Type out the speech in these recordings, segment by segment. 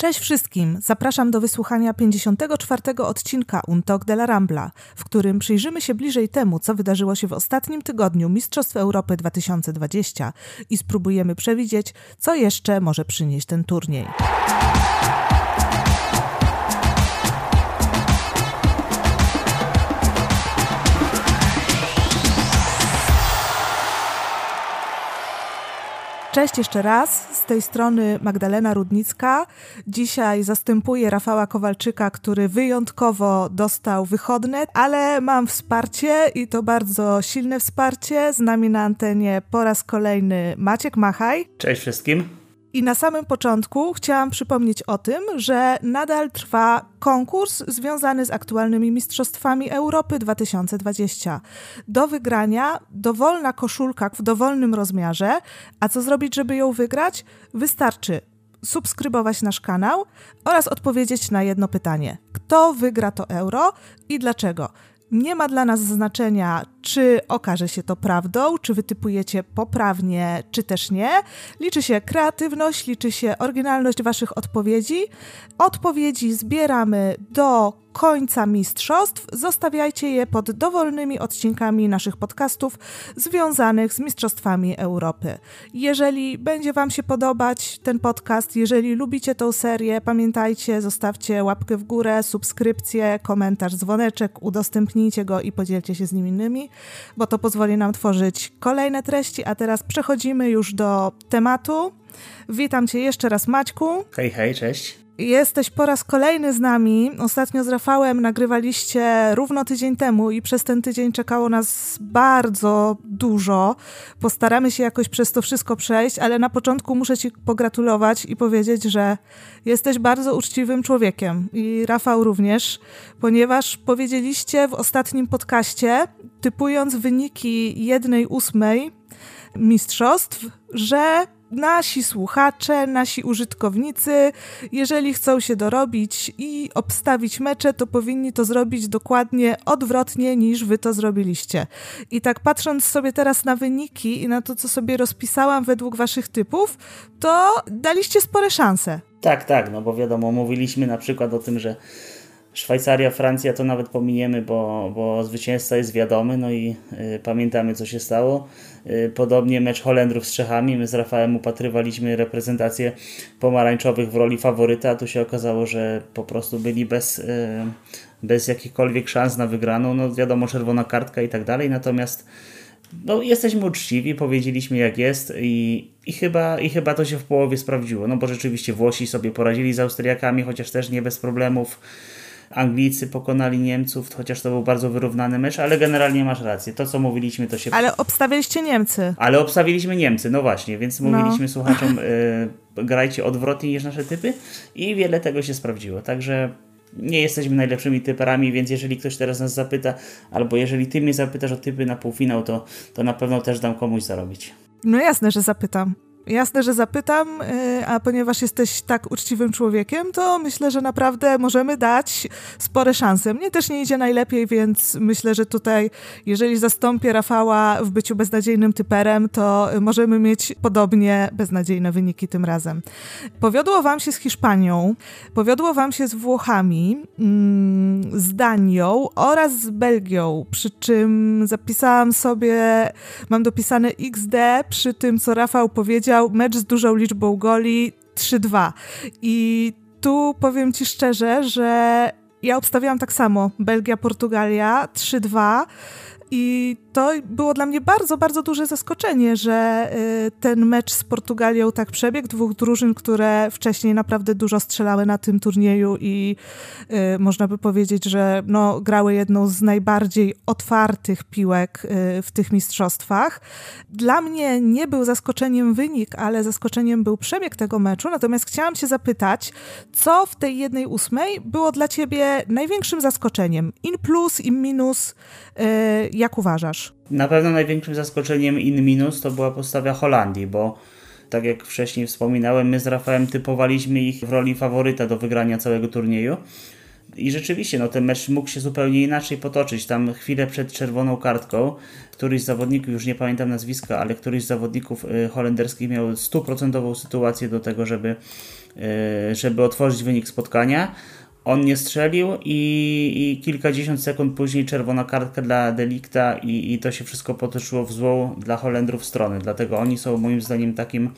Cześć wszystkim! Zapraszam do wysłuchania 54. odcinka Un Talk de la Rambla, w którym przyjrzymy się bliżej temu, co wydarzyło się w ostatnim tygodniu Mistrzostw Europy 2020 i spróbujemy przewidzieć, co jeszcze może przynieść ten turniej. Cześć jeszcze raz, z tej strony Magdalena Rudnicka. Dzisiaj zastępuję Rafała Kowalczyka, który wyjątkowo dostał wychodne, ale mam wsparcie i to bardzo silne wsparcie. Z nami na antenie po raz kolejny Maciek Machaj. Cześć wszystkim. I na samym początku chciałam przypomnieć o tym, że nadal trwa konkurs związany z aktualnymi Mistrzostwami Europy 2020. Do wygrania dowolna koszulka w dowolnym rozmiarze, a co zrobić, żeby ją wygrać? Wystarczy subskrybować nasz kanał oraz odpowiedzieć na jedno pytanie: kto wygra to euro i dlaczego? Nie ma dla nas znaczenia, czy okaże się to prawdą, czy wytypujecie poprawnie, czy też nie. Liczy się kreatywność, liczy się oryginalność Waszych odpowiedzi. Odpowiedzi zbieramy do końca mistrzostw. Zostawiajcie je pod dowolnymi odcinkami naszych podcastów związanych z Mistrzostwami Europy. Jeżeli będzie Wam się podobać ten podcast, jeżeli lubicie tą serię, pamiętajcie, zostawcie łapkę w górę, subskrypcję, komentarz, dzwoneczek, udostępnijcie go i podzielcie się z nim innymi bo to pozwoli nam tworzyć kolejne treści. A teraz przechodzimy już do tematu. Witam Cię jeszcze raz, Maćku. Hej, hej, cześć. Jesteś po raz kolejny z nami. Ostatnio z Rafałem nagrywaliście równo tydzień temu i przez ten tydzień czekało nas bardzo dużo. Postaramy się jakoś przez to wszystko przejść, ale na początku muszę Ci pogratulować i powiedzieć, że jesteś bardzo uczciwym człowiekiem i Rafał również, ponieważ powiedzieliście w ostatnim podcaście, typując wyniki jednej ósmej mistrzostw, że nasi słuchacze, nasi użytkownicy, jeżeli chcą się dorobić i obstawić mecze, to powinni to zrobić dokładnie odwrotnie niż wy to zrobiliście. I tak patrząc sobie teraz na wyniki i na to, co sobie rozpisałam według waszych typów, to daliście spore szanse. Tak, tak, no bo wiadomo, mówiliśmy na przykład o tym, że Szwajcaria, Francja to nawet pominiemy, bo, bo zwycięzca jest wiadomy, no i y, pamiętamy co się stało. Y, podobnie mecz Holendrów z Czechami, my z Rafałem upatrywaliśmy reprezentację pomarańczowych w roli faworyta, a tu się okazało, że po prostu byli bez, y, bez jakichkolwiek szans na wygraną, no wiadomo, czerwona kartka i tak dalej, natomiast no, jesteśmy uczciwi, powiedzieliśmy jak jest i, i, chyba, i chyba to się w połowie sprawdziło, no bo rzeczywiście Włosi sobie poradzili z Austriakami, chociaż też nie bez problemów. Anglicy pokonali Niemców, chociaż to był bardzo wyrównany mecz, ale generalnie masz rację. To, co mówiliśmy, to się... Ale obstawiliście Niemcy. Ale obstawiliśmy Niemcy, no właśnie, więc no. mówiliśmy słuchaczom, y, grajcie odwrotnie niż nasze typy i wiele tego się sprawdziło. Także nie jesteśmy najlepszymi typerami, więc jeżeli ktoś teraz nas zapyta, albo jeżeli ty mnie zapytasz o typy na półfinał, to, to na pewno też dam komuś zarobić. No jasne, że zapytam. Jasne, że zapytam, y, a ponieważ jesteś tak uczciwym człowiekiem, to myślę, że naprawdę możemy dać spore szanse. Mnie też nie idzie najlepiej, więc myślę, że tutaj, jeżeli zastąpię Rafała w byciu beznadziejnym typerem, to możemy mieć podobnie beznadziejne wyniki tym razem. Powiodło wam się z Hiszpanią, powiodło wam się z Włochami, mm, z Danią oraz z Belgią, przy czym zapisałam sobie, mam dopisane XD przy tym, co Rafał powiedział, mecz z dużą liczbą goli 3-2. I tu powiem ci szczerze, że ja obstawiałam tak samo. Belgia, Portugalia 3-2. I to było dla mnie bardzo, bardzo duże zaskoczenie, że y, ten mecz z Portugalią tak przebiegł. Dwóch drużyn, które wcześniej naprawdę dużo strzelały na tym turnieju i y, można by powiedzieć, że no, grały jedną z najbardziej otwartych piłek y, w tych mistrzostwach. Dla mnie nie był zaskoczeniem wynik, ale zaskoczeniem był przebieg tego meczu. Natomiast chciałam Cię zapytać, co w tej jednej ósmej było dla Ciebie największym zaskoczeniem? In plus, in minus, jak uważasz? Na pewno największym zaskoczeniem in minus to była postawa Holandii, bo tak jak wcześniej wspominałem, my z Rafałem typowaliśmy ich w roli faworyta do wygrania całego turnieju. I rzeczywiście, no ten mecz mógł się zupełnie inaczej potoczyć. Tam chwilę przed czerwoną kartką któryś z zawodników, już nie pamiętam nazwiska, ale któryś z zawodników y, holenderskich miał stuprocentową sytuację do tego, żeby, y, żeby otworzyć wynik spotkania. On nie strzelił i, i kilkadziesiąt sekund później czerwona kartka dla Delikta i, i to się wszystko potoczyło w złą dla Holendrów stronę. Dlatego oni są moim zdaniem takim,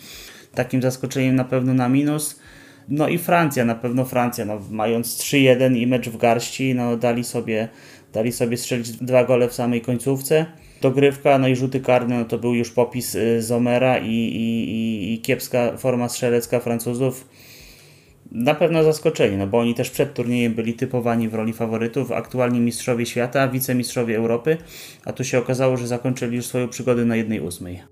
takim zaskoczeniem na pewno na minus. No i Francja, na pewno Francja, no, mając 3-1 i mecz w garści, no, dali, sobie, dali sobie strzelić dwa gole w samej końcówce. Dogrywka, no i rzuty karne, no to był już popis y, Zomera i, i, i, i kiepska forma strzelecka Francuzów. Na pewno zaskoczeni, no bo oni też przed turniejem byli typowani w roli faworytów, aktualnie mistrzowie świata, wicemistrzowie Europy, a tu się okazało, że zakończyli już swoją przygodę na jednej ósmej.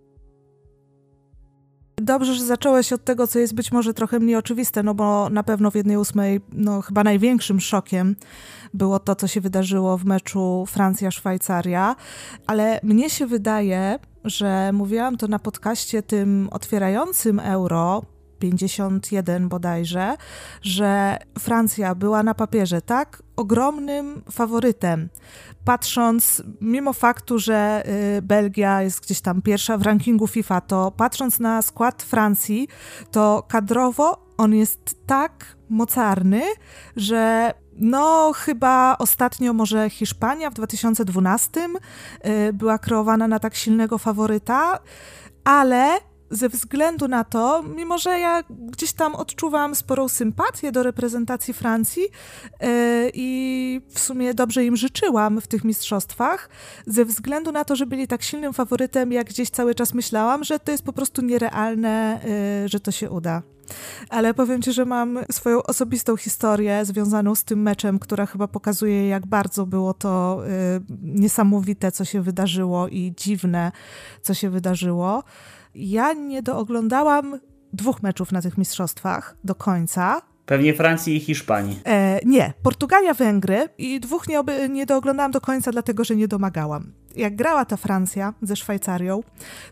Dobrze, że zacząłeś od tego, co jest być może trochę mniej oczywiste, no bo na pewno w jednej ósmej, no chyba największym szokiem było to, co się wydarzyło w meczu Francja-Szwajcaria, ale mnie się wydaje, że mówiłam to na podcaście tym otwierającym euro, 51 bodajże, że Francja była na papierze tak ogromnym faworytem. Patrząc, mimo faktu, że y, Belgia jest gdzieś tam pierwsza w rankingu FIFA, to patrząc na skład Francji, to kadrowo on jest tak mocarny, że no, chyba ostatnio może Hiszpania w 2012 y, była kreowana na tak silnego faworyta, ale ze względu na to, mimo że ja gdzieś tam odczuwam sporą sympatię do reprezentacji Francji yy, i w sumie dobrze im życzyłam w tych mistrzostwach, ze względu na to, że byli tak silnym faworytem, jak gdzieś cały czas myślałam, że to jest po prostu nierealne, yy, że to się uda. Ale powiem Ci, że mam swoją osobistą historię związaną z tym meczem, która chyba pokazuje, jak bardzo było to yy, niesamowite, co się wydarzyło i dziwne, co się wydarzyło. Ja nie dooglądałam dwóch meczów na tych mistrzostwach do końca. Pewnie Francji i Hiszpanii. E, nie, Portugalia, Węgry i dwóch nie, nie dooglądałam do końca, dlatego że nie domagałam. Jak grała ta Francja ze Szwajcarią,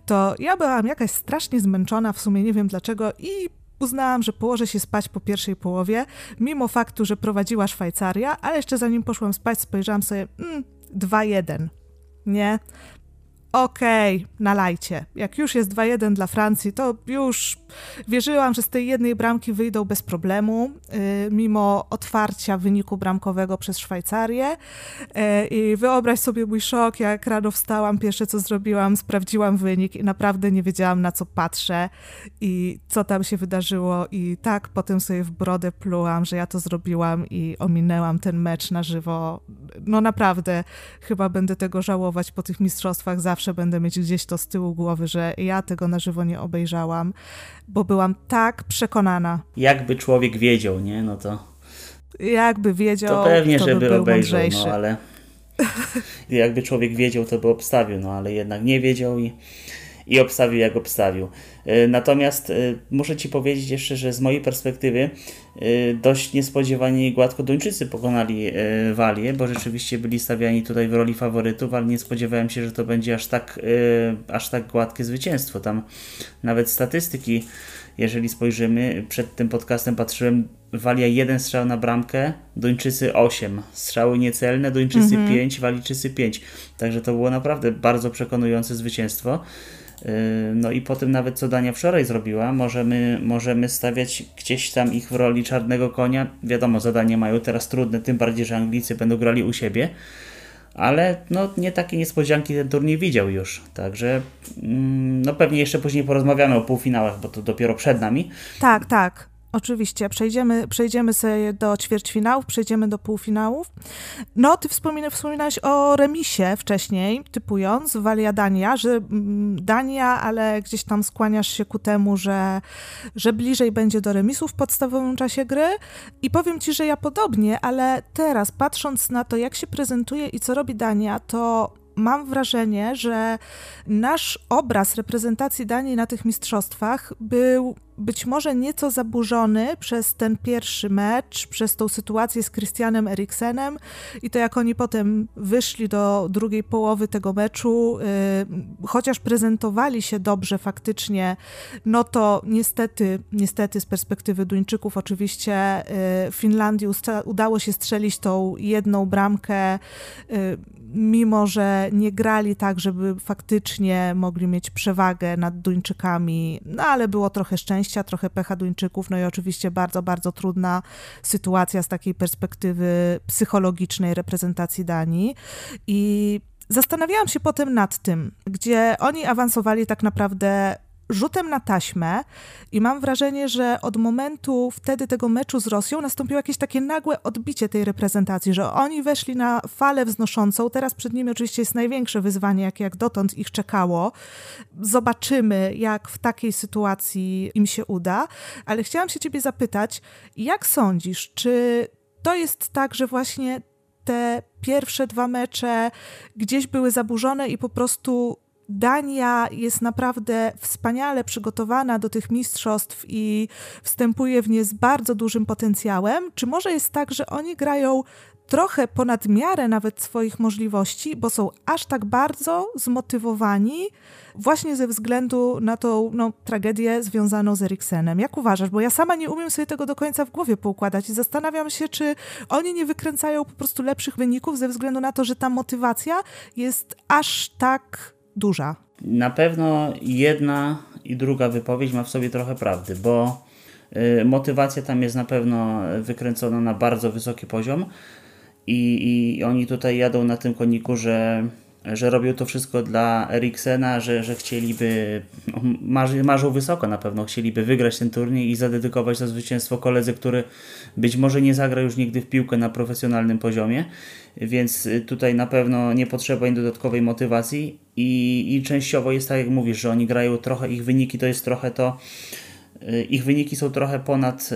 to ja byłam jakaś strasznie zmęczona, w sumie nie wiem dlaczego, i uznałam, że położę się spać po pierwszej połowie, mimo faktu, że prowadziła Szwajcaria, ale jeszcze zanim poszłam spać, spojrzałam sobie, mm, 2-1. Nie, okej, okay, nalajcie. Jak już jest 2-1 dla Francji, to już wierzyłam, że z tej jednej bramki wyjdą bez problemu, yy, mimo otwarcia wyniku bramkowego przez Szwajcarię. Yy, I wyobraź sobie mój szok, jak rano wstałam, pierwsze co zrobiłam, sprawdziłam wynik i naprawdę nie wiedziałam na co patrzę i co tam się wydarzyło i tak potem sobie w brodę plułam, że ja to zrobiłam i ominęłam ten mecz na żywo. No naprawdę, chyba będę tego żałować po tych mistrzostwach zawsze zawsze będę mieć gdzieś to z tyłu głowy, że ja tego na żywo nie obejrzałam, bo byłam tak przekonana. Jakby człowiek wiedział, nie? No to. Jakby wiedział. To pewnie, to żeby by obejrzał, mądrzejszy. no ale. Jakby człowiek wiedział, to by obstawił, no ale jednak nie wiedział i i obstawił jak obstawił. E, natomiast e, muszę Ci powiedzieć jeszcze, że z mojej perspektywy e, dość niespodziewanie i gładko Duńczycy pokonali Walię, bo rzeczywiście byli stawiani tutaj w roli faworytów, ale nie spodziewałem się, że to będzie aż tak, aż tak gładkie zwycięstwo. Tam nawet statystyki, jeżeli spojrzymy, przed tym podcastem patrzyłem, Walia jeden strzał na bramkę, Duńczycy 8. Strzały niecelne, Duńczycy mhm. 5, Walijczycy 5. Także to było naprawdę bardzo przekonujące zwycięstwo. Yy, no i po tym nawet co Dania wczoraj zrobiła, możemy, możemy stawiać gdzieś tam ich w roli czarnego konia. Wiadomo, zadania mają teraz trudne, tym bardziej, że Anglicy będą grali u siebie. Ale no, nie takie niespodzianki ten turniej widział już. Także mm, no pewnie jeszcze później porozmawiamy o półfinałach, bo to dopiero przed nami. Tak, tak. Oczywiście, przejdziemy, przejdziemy sobie do ćwierćfinałów, przejdziemy do półfinałów. No, ty wspomina, wspominałeś o remisie wcześniej, typując Walia Dania, że mm, Dania, ale gdzieś tam skłaniasz się ku temu, że, że bliżej będzie do remisu w podstawowym czasie gry. I powiem ci, że ja podobnie, ale teraz patrząc na to, jak się prezentuje i co robi Dania, to mam wrażenie, że nasz obraz reprezentacji Danii na tych mistrzostwach był być może nieco zaburzony przez ten pierwszy mecz, przez tą sytuację z Christianem Eriksenem i to jak oni potem wyszli do drugiej połowy tego meczu, yy, chociaż prezentowali się dobrze faktycznie, no to niestety, niestety z perspektywy Duńczyków oczywiście yy, Finlandii udało się strzelić tą jedną bramkę, yy, mimo że nie grali tak, żeby faktycznie mogli mieć przewagę nad Duńczykami, no ale było trochę szczęścia, trochę pecha Duńczyków, no i oczywiście bardzo, bardzo trudna sytuacja z takiej perspektywy psychologicznej reprezentacji Danii. I zastanawiałam się potem nad tym, gdzie oni awansowali tak naprawdę rzutem na taśmę i mam wrażenie, że od momentu wtedy tego meczu z Rosją nastąpiło jakieś takie nagłe odbicie tej reprezentacji, że oni weszli na falę wznoszącą. Teraz przed nimi oczywiście jest największe wyzwanie, jakie jak dotąd ich czekało. Zobaczymy, jak w takiej sytuacji im się uda, ale chciałam się ciebie zapytać, jak sądzisz, czy to jest tak, że właśnie te pierwsze dwa mecze gdzieś były zaburzone i po prostu Dania jest naprawdę wspaniale przygotowana do tych mistrzostw i wstępuje w nie z bardzo dużym potencjałem? Czy może jest tak, że oni grają trochę ponad miarę nawet swoich możliwości, bo są aż tak bardzo zmotywowani właśnie ze względu na tą no, tragedię związaną z Eriksenem. Jak uważasz? Bo ja sama nie umiem sobie tego do końca w głowie poukładać i zastanawiam się, czy oni nie wykręcają po prostu lepszych wyników ze względu na to, że ta motywacja jest aż tak duża. Na pewno jedna i druga wypowiedź ma w sobie trochę prawdy, bo y, motywacja tam jest na pewno wykręcona na bardzo wysoki poziom i, i oni tutaj jadą na tym koniku, że że robią to wszystko dla Eriksena, że, że chcieliby, marzy, marzą wysoko na pewno, chcieliby wygrać ten turniej i zadedykować to zwycięstwo koledze, który być może nie zagra już nigdy w piłkę na profesjonalnym poziomie, więc tutaj na pewno nie potrzeba im dodatkowej motywacji i, i częściowo jest tak jak mówisz, że oni grają trochę, ich wyniki to jest trochę to, y, ich wyniki są trochę ponad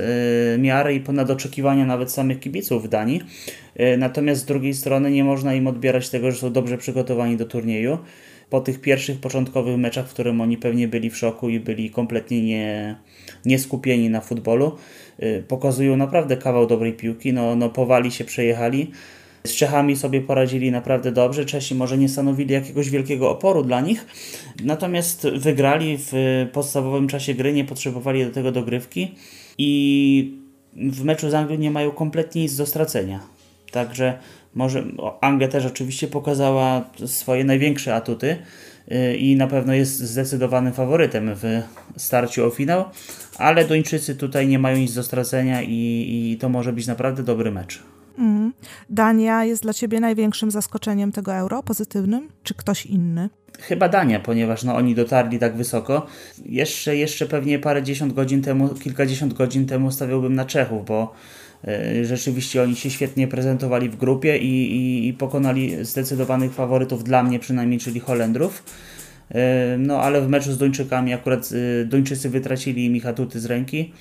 y, miarę i ponad oczekiwania nawet samych kibiców w Danii. Y, natomiast z drugiej strony nie można im odbierać tego, że są dobrze przygotowani do turnieju. Po tych pierwszych początkowych meczach, w którym oni pewnie byli w szoku i byli kompletnie nie, nieskupieni na futbolu, pokazują naprawdę kawał dobrej piłki. No, no powali się, przejechali. Z Czechami sobie poradzili naprawdę dobrze. Czesi może nie stanowili jakiegoś wielkiego oporu dla nich, natomiast wygrali w podstawowym czasie gry, nie potrzebowali do tego dogrywki i w meczu z Anglią nie mają kompletnie nic do stracenia. Także może Anglia też oczywiście pokazała swoje największe atuty y, i na pewno jest zdecydowanym faworytem w starciu o finał, ale Duńczycy tutaj nie mają nic do stracenia i, i to może być naprawdę dobry mecz. Mm. Dania jest dla ciebie największym zaskoczeniem tego euro, pozytywnym, czy ktoś inny? Chyba Dania, ponieważ no, oni dotarli tak wysoko. Jeszcze, jeszcze pewnie parę dziesiąt godzin temu, kilkadziesiąt godzin temu stawiałbym na Czechów, bo y, rzeczywiście oni się świetnie prezentowali w grupie i, i, i pokonali zdecydowanych faworytów dla mnie przynajmniej, czyli Holendrów. Y, no ale w meczu z Duńczykami akurat y, Duńczycy wytracili mi atuty z ręki,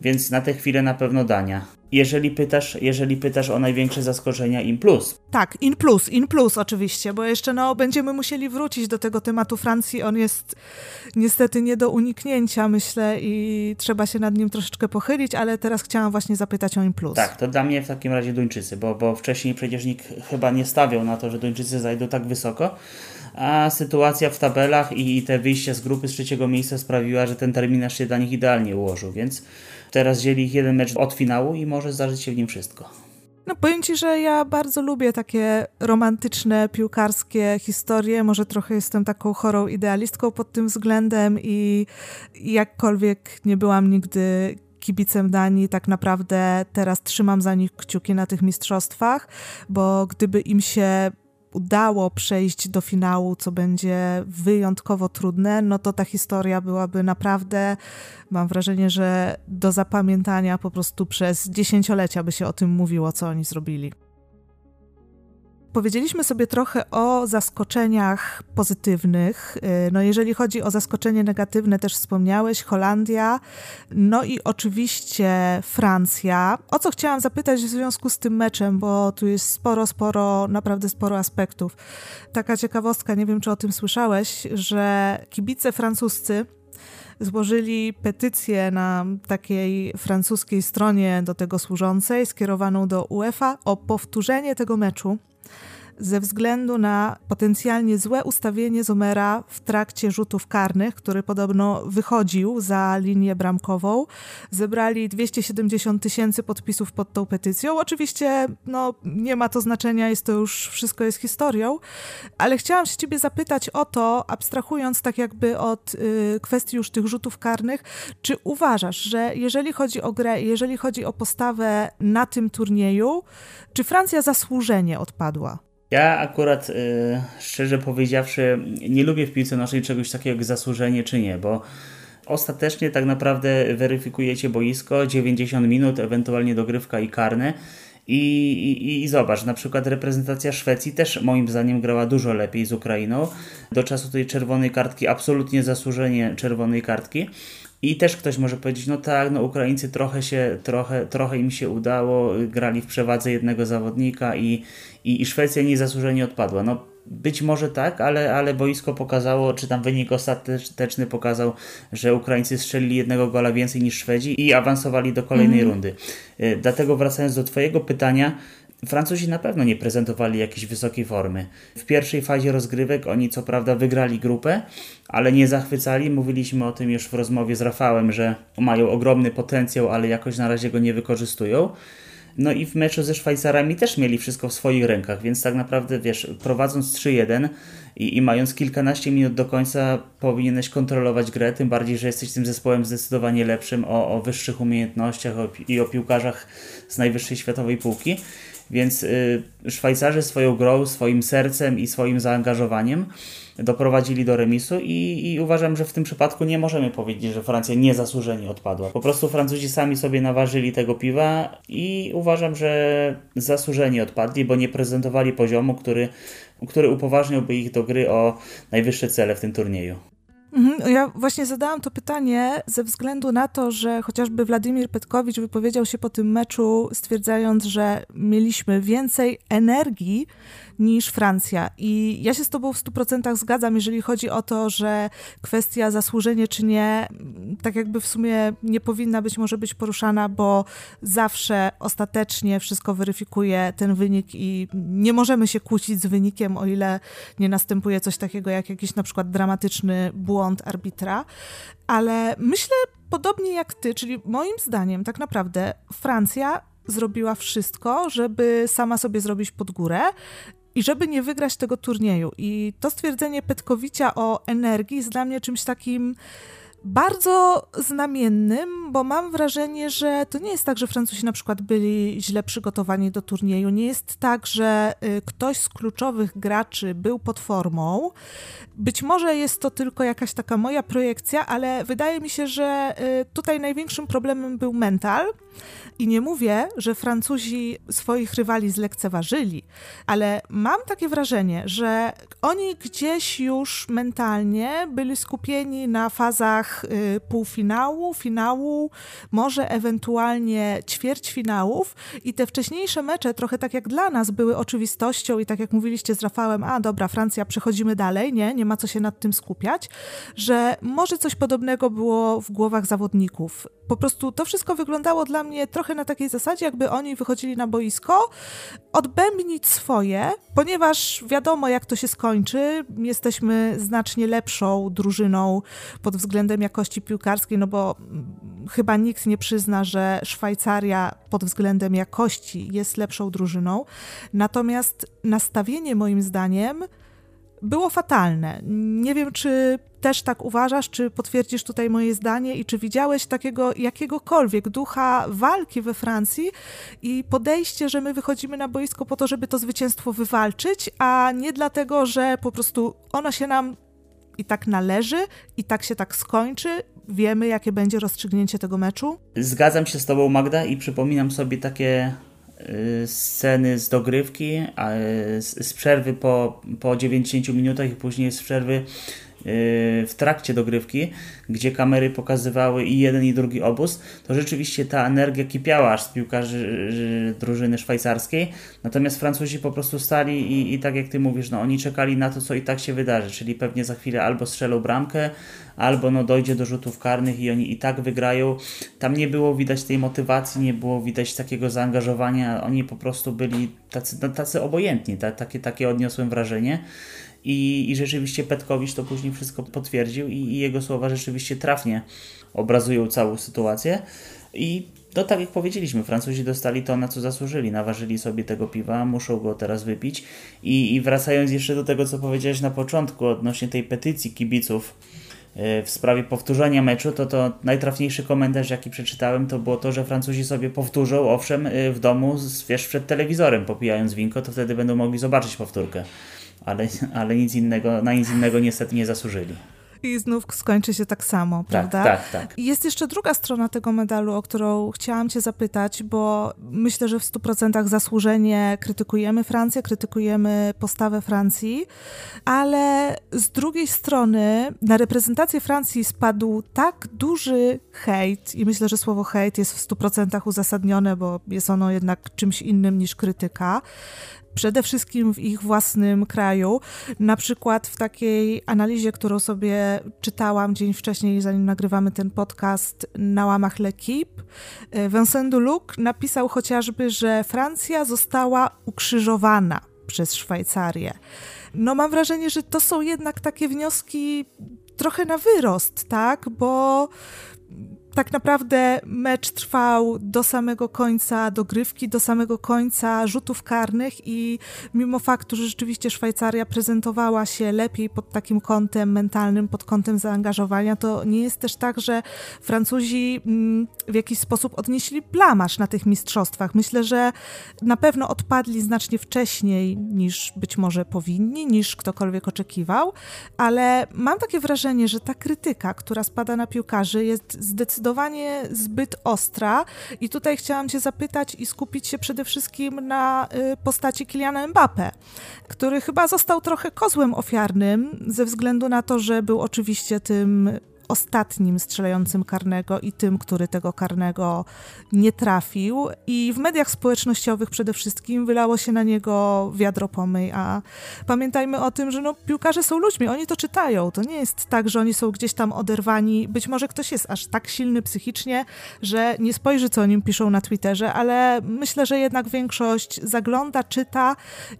więc na tę chwilę na pewno Dania. Jeżeli pytasz, jeżeli pytasz o największe zaskoczenia in plus. Tak, in plus, in plus oczywiście, bo jeszcze no, będziemy musieli wrócić do tego tematu Francji. On jest niestety nie do uniknięcia, myślę, i trzeba się nad nim troszeczkę pochylić, ale teraz chciałam właśnie zapytać o in plus. Tak, to dla mnie w takim razie Duńczycy, bo, bo wcześniej przecież nikt chyba nie stawiał na to, że Duńczycy zajdą tak wysoko a sytuacja w tabelach i te wyjście z grupy z trzeciego miejsca sprawiła, że ten terminarz się dla nich idealnie ułożył, więc teraz dzieli ich jeden mecz od finału i może zdarzyć się w nim wszystko. No powiem Ci, że ja bardzo lubię takie romantyczne, piłkarskie historie. Może trochę jestem taką chorą idealistką pod tym względem i jakkolwiek nie byłam nigdy kibicem Danii, tak naprawdę teraz trzymam za nich kciuki na tych mistrzostwach, bo gdyby im się udało przejść do finału, co będzie wyjątkowo trudne, no to ta historia byłaby naprawdę, mam wrażenie, że do zapamiętania po prostu przez dziesięciolecia by się o tym mówiło, co oni zrobili. Powiedzieliśmy sobie trochę o zaskoczeniach pozytywnych. Y, no jeżeli chodzi o zaskoczenie negatywne, też wspomniałeś, Holandia, no i oczywiście Francja. O co chciałam zapytać w związku z tym meczem, bo tu jest sporo, sporo, naprawdę sporo aspektów. Taka ciekawostka, nie wiem czy o tym słyszałeś, że kibice francuscy złożyli petycję na takiej francuskiej stronie do tego służącej, skierowaną do UEFA o powtórzenie tego meczu ze względu na potencjalnie złe ustawienie Zomera w trakcie rzutów karnych, który podobno wychodził za linię bramkową. Zebrali 270 tysięcy podpisów pod tą petycją. Oczywiście no, nie ma to znaczenia, jest to już wszystko jest historią, ale chciałam się ciebie zapytać o to, abstrahując tak jakby od y, kwestii już tych rzutów karnych, czy uważasz, że jeżeli chodzi o grę, jeżeli chodzi o postawę na tym turnieju, czy Francja zasłużenie odpadła? Ja akurat, y, szczerze powiedziawszy, nie lubię w piłce naszej czegoś takiego jak zasłużenie czy nie, bo ostatecznie tak naprawdę weryfikujecie boisko, 90 minut, ewentualnie dogrywka i karne. I, i, I zobacz, na przykład reprezentacja Szwecji też moim zdaniem grała dużo lepiej z Ukrainą. Do czasu tej czerwonej kartki, absolutnie zasłużenie czerwonej kartki. I też ktoś może powiedzieć, no tak, no Ukraińcy trochę się, trochę, trochę im się udało, grali w przewadze jednego zawodnika i, i, i Szwecja niezasłużenie odpadła. No być może tak, ale, ale boisko pokazało, czy tam wynik ostateczny pokazał, że Ukraińcy strzelili jednego gola więcej niż Szwedzi i awansowali do kolejnej mm. rundy. Y, dlatego wracając do Twojego pytania, Francuzi na pewno nie prezentowali jakiejś wysokiej formy. W pierwszej fazie rozgrywek oni co prawda wygrali grupę, ale nie zachwycali. Mówiliśmy o tym już w rozmowie z Rafałem, że mają ogromny potencjał, ale jakoś na razie go nie wykorzystują. No i w meczu ze Szwajcarami też mieli wszystko w swoich rękach, więc tak naprawdę wiesz, prowadząc 3-1 i, i, mając kilkanaście minut do końca powinieneś kontrolować grę, tym bardziej, że jesteś tym zespołem zdecydowanie lepszym o, o wyższych umiejętnościach i o piłkarzach z najwyższej światowej półki. Więc y, Szwajcarzy swoją grą, swoim sercem i swoim zaangażowaniem doprowadzili do remisu i, i, uważam, że w tym przypadku nie możemy powiedzieć, że Francja niezasłużenie odpadła. Po prostu Francuzi sami sobie naważyli tego piwa i uważam, że zasłużenie odpadli, bo nie prezentowali poziomu, który, który upoważniałby ich do gry o najwyższe cele w tym turnieju. Mhm, ja właśnie zadałam to pytanie ze względu na to, że chociażby Władimir Petkowicz wypowiedział się po tym meczu, stwierdzając, że mieliśmy więcej energii niż Francja. I ja się z Tobą w 100% zgadzam, jeżeli chodzi o to, że kwestia zasłużenie czy nie, tak jakby w sumie nie powinna być, może być poruszana, bo zawsze ostatecznie wszystko weryfikuje ten wynik i nie możemy się kłócić z wynikiem, o ile nie następuje coś takiego jak jakiś na przykład dramatyczny błąd arbitra. Ale myślę podobnie jak Ty, czyli moim zdaniem tak naprawdę Francja zrobiła wszystko, żeby sama sobie zrobić pod górę i żeby nie wygrać tego turnieju. I to stwierdzenie Petkowicia o energii jest dla mnie czymś takim bardzo znamiennym, bo mam wrażenie, że to nie jest tak, że Francuzi na przykład byli źle przygotowani do turnieju. Nie jest tak, że y, ktoś z kluczowych graczy był pod formą. Być może jest to tylko jakaś taka moja projekcja, ale wydaje mi się, że y, tutaj największym problemem był mental. I nie mówię, że Francuzi swoich rywali zlekceważyli, ale mam takie wrażenie, że oni gdzieś już mentalnie byli skupieni na fazach y, półfinału, finału, może ewentualnie ćwierćfinałów i te wcześniejsze mecze, trochę tak jak dla nas, były oczywistością i tak jak mówiliście z Rafałem, a dobra, Francja, przechodzimy dalej, nie, nie ma co się nad tym skupiać, że może coś podobnego było w głowach zawodników. Po prostu to wszystko wyglądało dla mnie trochę na takiej zasadzie, jakby oni wychodzili na boisko, odbębnić swoje, ponieważ wiadomo, jak to się skończy. Jesteśmy znacznie lepszą drużyną pod względem jakości piłkarskiej, no bo chyba nikt nie przyzna, że Szwajcaria pod względem jakości jest lepszą drużyną. Natomiast nastawienie, moim zdaniem, było fatalne. Nie wiem, czy też tak uważasz, czy potwierdzisz tutaj moje zdanie i czy widziałeś takiego jakiegokolwiek ducha walki we Francji i podejście, że my wychodzimy na boisko po to, żeby to zwycięstwo wywalczyć, a nie dlatego, że po prostu ono się nam i tak należy, i tak się tak skończy. Wiemy, jakie będzie rozstrzygnięcie tego meczu? Zgadzam się z Tobą, Magda, i przypominam sobie takie y, sceny z dogrywki, z, z przerwy po, po 90 minutach i później z przerwy w trakcie dogrywki, gdzie kamery pokazywały i jeden i drugi obóz, to rzeczywiście ta energia kipiała aż z piłkarzy drużyny szwajcarskiej, natomiast Francuzi po prostu stali i, i tak jak ty mówisz, no oni czekali na to, co i tak się wydarzy, czyli pewnie za chwilę albo strzelą bramkę, albo no dojdzie do rzutów karnych i oni i tak wygrają. Tam nie było widać tej motywacji, nie było widać takiego zaangażowania, oni po prostu byli tacy, no, tacy obojętni, ta, takie, takie odniosłem wrażenie. I, I rzeczywiście Petkowicz to później wszystko potwierdził i, i jego słowa rzeczywiście trafnie obrazują całą sytuację. I no tak jak powiedzieliśmy, Francuzi dostali to, na co zasłużyli. Naważyli sobie tego piwa, muszą go teraz wypić. I, I wracając jeszcze do tego, co powiedziałeś na początku odnośnie tej petycji kibiców e, w sprawie powtórzenia meczu, to to najtrafniejszy komentarz, jaki przeczytałem, to było to, że Francuzi sobie powtórzą, owszem, e, w domu, wiesz, przed telewizorem popijając winko, to wtedy będą mogli zobaczyć powtórkę. Ale, ale nic innego, na nic innego niestety nie zasłużyli. I znów skończy się tak samo, tak, prawda? Tak, tak, tak. Jest jeszcze druga strona tego medalu, o którą chciałam Cię zapytać, bo myślę, że w 100% zasłużenie krytykujemy Francję, krytykujemy postawę Francji, ale z drugiej strony na reprezentację Francji spadł tak duży hejt, i myślę, że słowo hejt jest w 100% uzasadnione, bo jest ono jednak czymś innym niż krytyka, przede wszystkim w ich własnym kraju. Na przykład w takiej analizie, którą sobie czytałam dzień wcześniej, zanim nagrywamy ten podcast na łamach L'Equipe, e, Vincent Duluc napisał chociażby, że Francja została ukrzyżowana przez Szwajcarię. No mam wrażenie, że to są jednak takie wnioski trochę na wyrost, tak? Bo tak naprawdę mecz trwał do samego końca dogrywki, do samego końca rzutów karnych i mimo faktu, że rzeczywiście Szwajcaria prezentowała się lepiej pod takim kątem mentalnym, pod kątem zaangażowania, to nie jest też tak, że Francuzi mm, w jakiś sposób odnieśli blamasz na tych mistrzostwach. Myślę, że na pewno odpadli znacznie wcześniej niż być może powinni, niż ktokolwiek oczekiwał, ale mam takie wrażenie, że ta krytyka, która spada na piłkarzy jest zdecydowanie zdecydowanie zbyt ostra. I tutaj chciałam Cię zapytać i skupić się przede wszystkim na y, postaci Kiliana Mbappe, który chyba został trochę kozłem ofiarnym ze względu na to, że był oczywiście tym ostatnim strzelającym karnego i tym, który tego karnego nie trafił. I w mediach społecznościowych przede wszystkim wylało się na niego wiadro pomyj, a pamiętajmy o tym, że no, piłkarze są ludźmi, oni to czytają. To nie jest tak, że oni są gdzieś tam oderwani. Być może ktoś jest aż tak silny psychicznie, że nie spojrzy, co o nim piszą na Twitterze, ale myślę, że jednak większość zagląda, czyta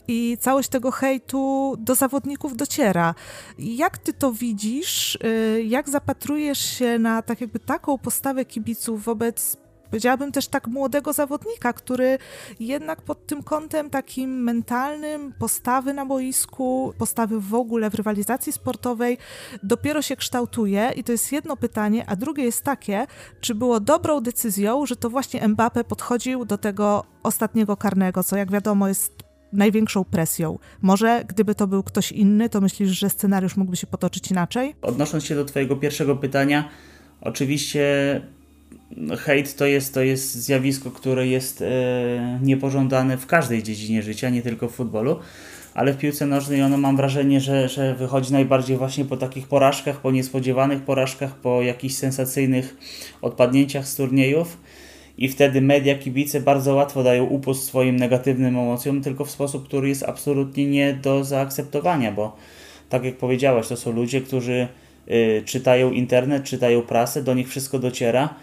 i całość tego hejtu do zawodników dociera. Jak ty to widzisz? Y, jak zapatrujesz zapatrujesz się na tak jakby taką postawę kibiców wobec powiedziałabym też tak młodego zawodnika, który jednak pod tym kątem takim mentalnym, postawy na boisku, postawy w ogóle w rywalizacji sportowej dopiero się kształtuje i to jest jedno pytanie, a drugie jest takie, czy było dobrą decyzją, że to właśnie Mbappe podchodził do tego ostatniego karnego, co jak wiadomo jest największą presją. Może gdyby to był ktoś inny, to myślisz, że scenariusz mógłby się potoczyć inaczej? Odnosząc się do Twojego pierwszego pytania, oczywiście hejt to jest, to jest zjawisko, które jest e, niepożądane w każdej dziedzinie życia, nie tylko w futbolu, ale w piłce nożnej ono mam wrażenie, że, że wychodzi najbardziej właśnie po takich porażkach, po niespodziewanych porażkach, po jakichś sensacyjnych odpadnięciach z turniejów i wtedy media, kibice bardzo łatwo dają upust swoim negatywnym emocjom, tylko w sposób, który jest absolutnie nie do zaakceptowania, bo tak jak powiedziałaś, to są ludzie, którzy y, czytają internet, czytają prasę, do nich wszystko dociera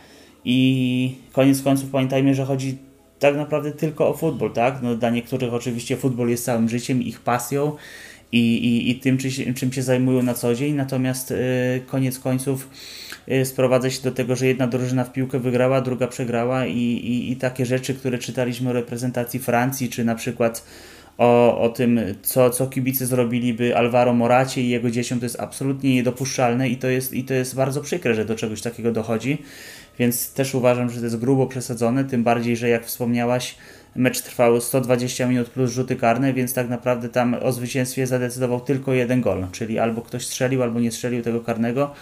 i koniec końców pamiętajmy, że chodzi tak naprawdę tylko o futbol, tak? No, dla niektórych oczywiście futbol jest całym życiem, ich pasją i, i, i tym, czy, czym się zajmują na co dzień, natomiast y, koniec końców y, sprowadza się do tego, że jedna drużyna w piłkę wygrała, druga przegrała i, i, i takie rzeczy, które czytaliśmy o reprezentacji Francji, czy na przykład o, o tym, co, co kibice zrobiliby Alvaro Moracie i jego dzieciom, to jest absolutnie niedopuszczalne i to jest, i to jest bardzo przykre, że do czegoś takiego dochodzi. Więc też uważam, że to jest grubo przesadzone, tym bardziej, że jak wspomniałaś, Mecz trwał 120 minut plus rzuty karne, więc tak naprawdę tam o zwycięstwie zadecydował tylko jeden gol, czyli albo ktoś strzelił, albo nie strzelił tego karnego.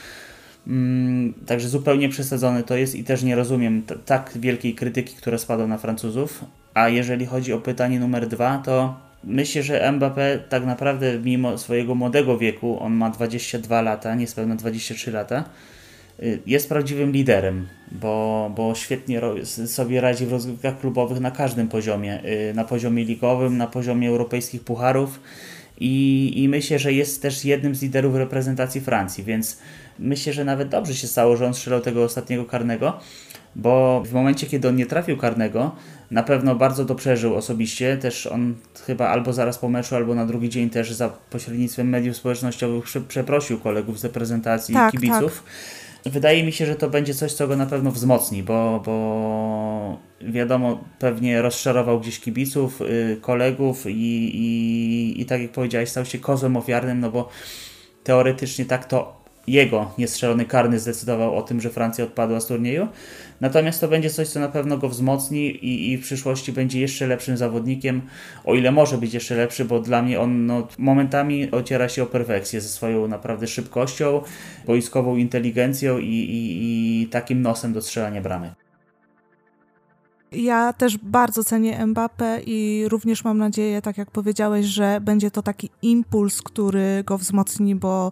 Mm, także zupełnie przesadzone to jest i też nie rozumiem tak wielkiej krytyki, która spada na Francuzów. A jeżeli chodzi o pytanie numer dwa, to myślę, że Mbappé tak naprawdę mimo swojego młodego wieku, on ma 22 lata, niespełna 23 lata, jest prawdziwym liderem, bo, bo świetnie sobie radzi w rozgrywkach klubowych na każdym poziomie, y, na poziomie ligowym, na poziomie europejskich pucharów i, i myślę, że jest też jednym z liderów reprezentacji Francji, więc myślę, że nawet dobrze się stało, że on strzelał tego ostatniego karnego, bo w momencie, kiedy on nie trafił karnego, na pewno bardzo to przeżył osobiście. Też on chyba albo zaraz po meczu, albo na drugi dzień też za pośrednictwem mediów społecznościowych przeprosił kolegów z reprezentacji tak, kibiców. Tak. Wydaje mi się, że to będzie coś, co go na pewno wzmocni, bo, bo wiadomo, pewnie rozczarował gdzieś kibiców, yy, kolegów i, i, i tak jak powiedziałeś, stał się kozłem ofiarnym, no bo teoretycznie tak to jego niestrzelony karny zdecydował o tym, że Francja odpadła z turnieju. Natomiast to będzie coś, co na pewno go wzmocni i, i w przyszłości będzie jeszcze lepszym zawodnikiem, o ile może być jeszcze lepszy, bo dla mnie on no, momentami ociera się o perfekcję ze swoją naprawdę szybkością, boiskową inteligencją i, i, i takim nosem do strzelania bramy. Ja też bardzo cenię Mbappé i również mam nadzieję, tak jak powiedziałeś, że będzie to taki impuls, który go wzmocni, bo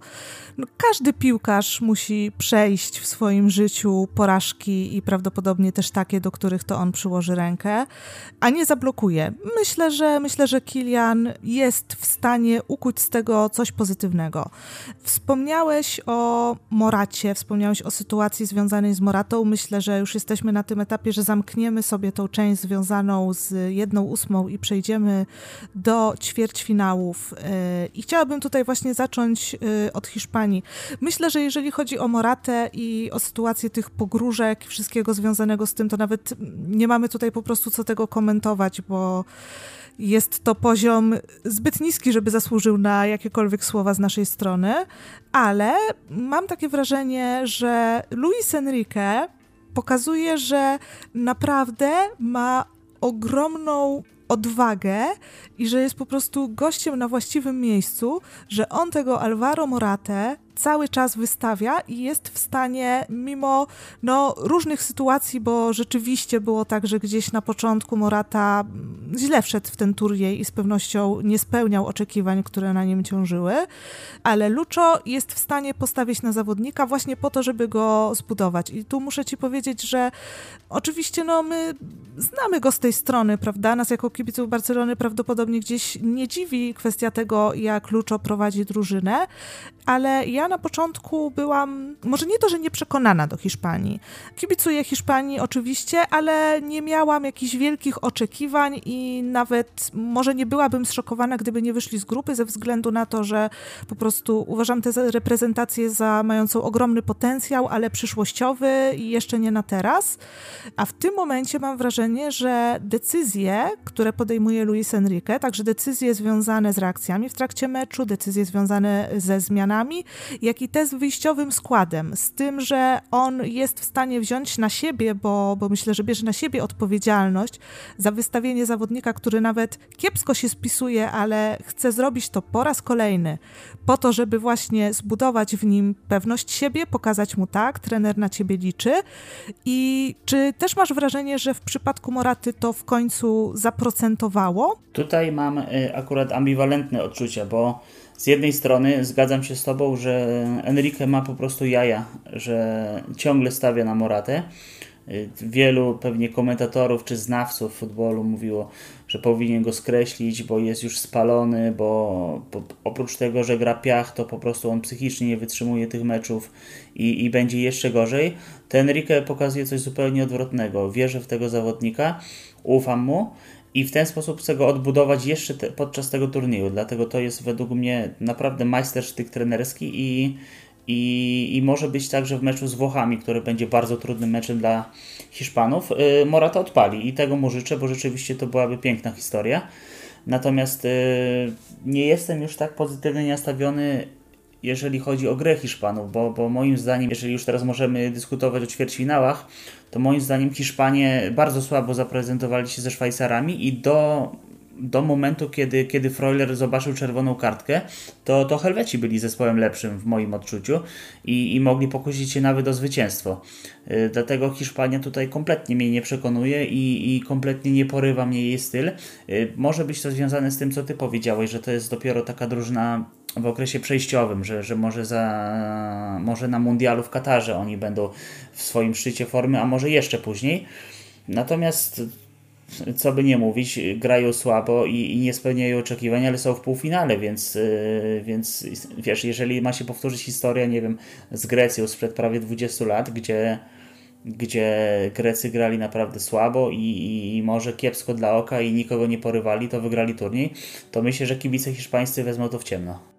no, każdy piłkarz musi przejść w swoim życiu porażki i prawdopodobnie też takie, do których to on przyłoży rękę, a nie zablokuje. Myślę, że myślę, że Kilian jest w stanie ukuć z tego coś pozytywnego. Wspomniałeś o Moracie, wspomniałeś o sytuacji związanej z Moratą. Myślę, że już jesteśmy na tym etapie, że zamkniemy sobie sobie tą część związaną z jedną ósmą i przejdziemy do ćwierćfinałów. E, I chciałabym tutaj właśnie zacząć e, od Hiszpanii. Myślę, że jeżeli chodzi o Moratę i o sytuację tych pogróżek, wszystkiego związanego z tym, to nawet nie mamy tutaj po prostu co tego komentować, bo jest to poziom zbyt niski, żeby zasłużył na jakiekolwiek słowa z naszej strony, ale mam takie wrażenie, że Luis Enrique pokazuje, że naprawdę ma ogromną odwagę i że jest po prostu gościem na właściwym miejscu, że on tego Alvaro Morate cały czas wystawia i jest w stanie, mimo no, różnych sytuacji, bo rzeczywiście było tak, że gdzieś na początku Morata źle wszedł w ten turniej i z pewnością nie spełniał oczekiwań, które na nim ciążyły, ale Lucho jest w stanie postawić na zawodnika właśnie po to, żeby go zbudować. I tu muszę ci powiedzieć, że oczywiście no, my znamy go z tej strony, prawda? Nas jako kibiców Barcelony prawdopodobnie gdzieś nie dziwi kwestia tego, jak Lucho prowadzi drużynę, ale ja na początku byłam, może nie to, że nie przekonana do Hiszpanii. Kibicuję Hiszpanii oczywiście, ale nie miałam jakichś wielkich oczekiwań i nawet może nie byłabym zszokowana, gdyby nie wyszli z grupy, ze względu na to, że po prostu uważam tę reprezentację za mającą ogromny potencjał, ale przyszłościowy i jeszcze nie na teraz. A w tym momencie mam wrażenie, że decyzje, które podejmuje Luis Enrique, także decyzje związane z reakcjami w trakcie meczu, decyzje związane ze zmianami, jak i te z wyjściowym składem, z tym, że on jest w stanie wziąć na siebie, bo, bo myślę, że bierze na siebie odpowiedzialność za wystawienie zawodnika, który nawet kiepsko się spisuje, ale chce zrobić to po raz kolejny, po to, żeby właśnie zbudować w nim pewność siebie, pokazać mu tak, trener na ciebie liczy. I czy też masz wrażenie, że w przypadku Moraty to w końcu zaprocentowało? Tutaj mam y, akurat ambiwalentne odczucia, bo z jednej strony zgadzam się z Tobą, że Enrique ma po prostu jaja, że ciągle stawia na Moratę. Wielu pewnie komentatorów czy znawców futbolu mówiło, że powinien go skreślić, bo jest już spalony, bo, bo oprócz tego, że gra piach, to po prostu on psychicznie nie wytrzymuje tych meczów i, i będzie jeszcze gorzej. Ten Enrique pokazuje coś zupełnie odwrotnego. Wierzę w tego zawodnika, ufam mu i w ten sposób chcę go odbudować jeszcze te, podczas tego turnieju. Dlatego to jest według mnie naprawdę majstersztyk trenerski i, i, i może być także w meczu z Włochami, który będzie bardzo trudnym meczem dla Hiszpanów. Yy, Morata odpali i tego mu życzę, bo rzeczywiście to byłaby piękna historia. Natomiast yy, nie jestem już tak pozytywnie nastawiony jeżeli chodzi o grę Hiszpanów, bo, bo moim zdaniem, jeżeli już teraz możemy dyskutować o ćwierćfinałach, to moim zdaniem Hiszpanie bardzo słabo zaprezentowali się ze Szwajcarami i do do momentu, kiedy, kiedy Freuler zobaczył czerwoną kartkę, to, to Helweci byli zespołem lepszym w moim odczuciu i, i mogli pokusić się nawet o zwycięstwo. Yy, dlatego Hiszpania tutaj kompletnie mnie nie przekonuje i, i kompletnie nie porywa mnie jej styl. Yy, może być to związane z tym, co ty powiedziałeś, że to jest dopiero taka drużyna w okresie przejściowym, że, że może, za, może na mundialu w Katarze oni będą w swoim szczycie formy, a może jeszcze później. Natomiast co by nie mówić, grają słabo i, i nie spełniają oczekiwań, ale są w półfinale, więc, yy, więc wiesz, jeżeli ma się powtórzyć historia, nie wiem, z Grecją sprzed prawie 20 lat, gdzie, gdzie Grecy grali naprawdę słabo i, i może kiepsko dla oka i nikogo nie porywali, to wygrali turniej, to myślę, że kibice hiszpańscy wezmą to w ciemno.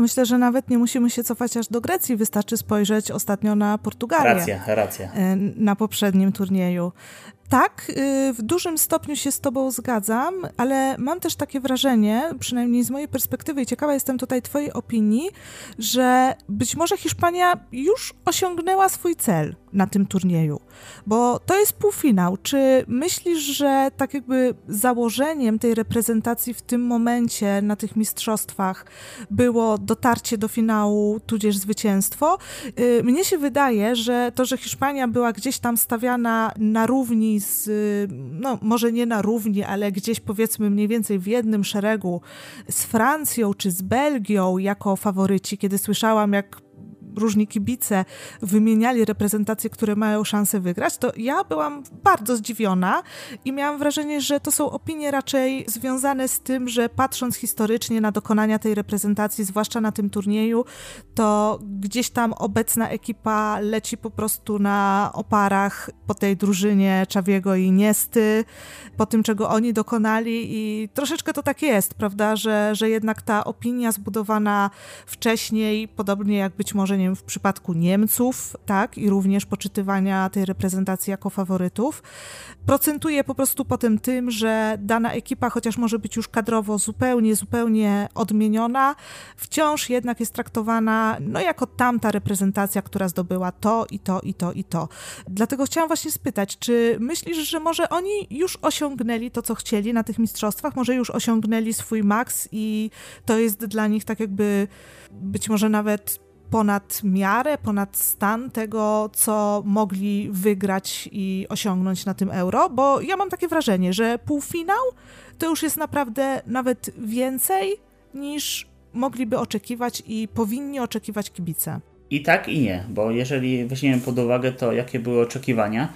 Nie, myślę, że nawet nie musimy się cofać aż do Grecji. Wystarczy spojrzeć ostatnio na Portugalię. Racja, racja. E, na poprzednim turnieju. Tak, y, w dużym stopniu się z Tobą zgadzam, ale mam też takie wrażenie, przynajmniej z mojej perspektywy, i ciekawa jestem tutaj Twojej opinii, że być może Hiszpania już osiągnęła swój cel na tym turnieju, bo to jest półfinał. Czy myślisz, że tak jakby założeniem tej reprezentacji w tym momencie na tych mistrzostwach było dotarcie do finału, tudzież zwycięstwo? Y, mnie się wydaje, że to, że Hiszpania była gdzieś tam stawiana na równi z, no może nie na równi, ale gdzieś powiedzmy mniej więcej w jednym szeregu z Francją czy z Belgią jako faworyci, kiedy słyszałam, jak różni kibice wymieniali reprezentacje, które mają szansę wygrać, to ja byłam bardzo zdziwiona i miałam wrażenie, że to są opinie raczej związane z tym, że patrząc historycznie na dokonania tej reprezentacji, zwłaszcza na tym turnieju, to gdzieś tam obecna ekipa leci po prostu na oparach po tej drużynie Czawiego i Niesty, po tym, czego oni dokonali i troszeczkę to tak jest, prawda, że, że jednak ta opinia zbudowana wcześniej, podobnie jak być może w przypadku Niemców, tak, i również poczytywania tej reprezentacji jako faworytów, procentuje po prostu potem tym, że dana ekipa, chociaż może być już kadrowo zupełnie, zupełnie odmieniona, wciąż jednak jest traktowana no, jako tamta reprezentacja, która zdobyła to i to i to i to. Dlatego chciałam właśnie spytać, czy myślisz, że może oni już osiągnęli to, co chcieli na tych mistrzostwach, może już osiągnęli swój maks i to jest dla nich tak jakby być może nawet ponad miarę, ponad stan tego, co mogli wygrać i osiągnąć na tym euro, bo ja mam takie wrażenie, że półfinał to już jest naprawdę nawet więcej niż mogliby oczekiwać i powinni oczekiwać kibice. I tak i nie, bo jeżeli weźmiemy pod uwagę to, jakie były oczekiwania,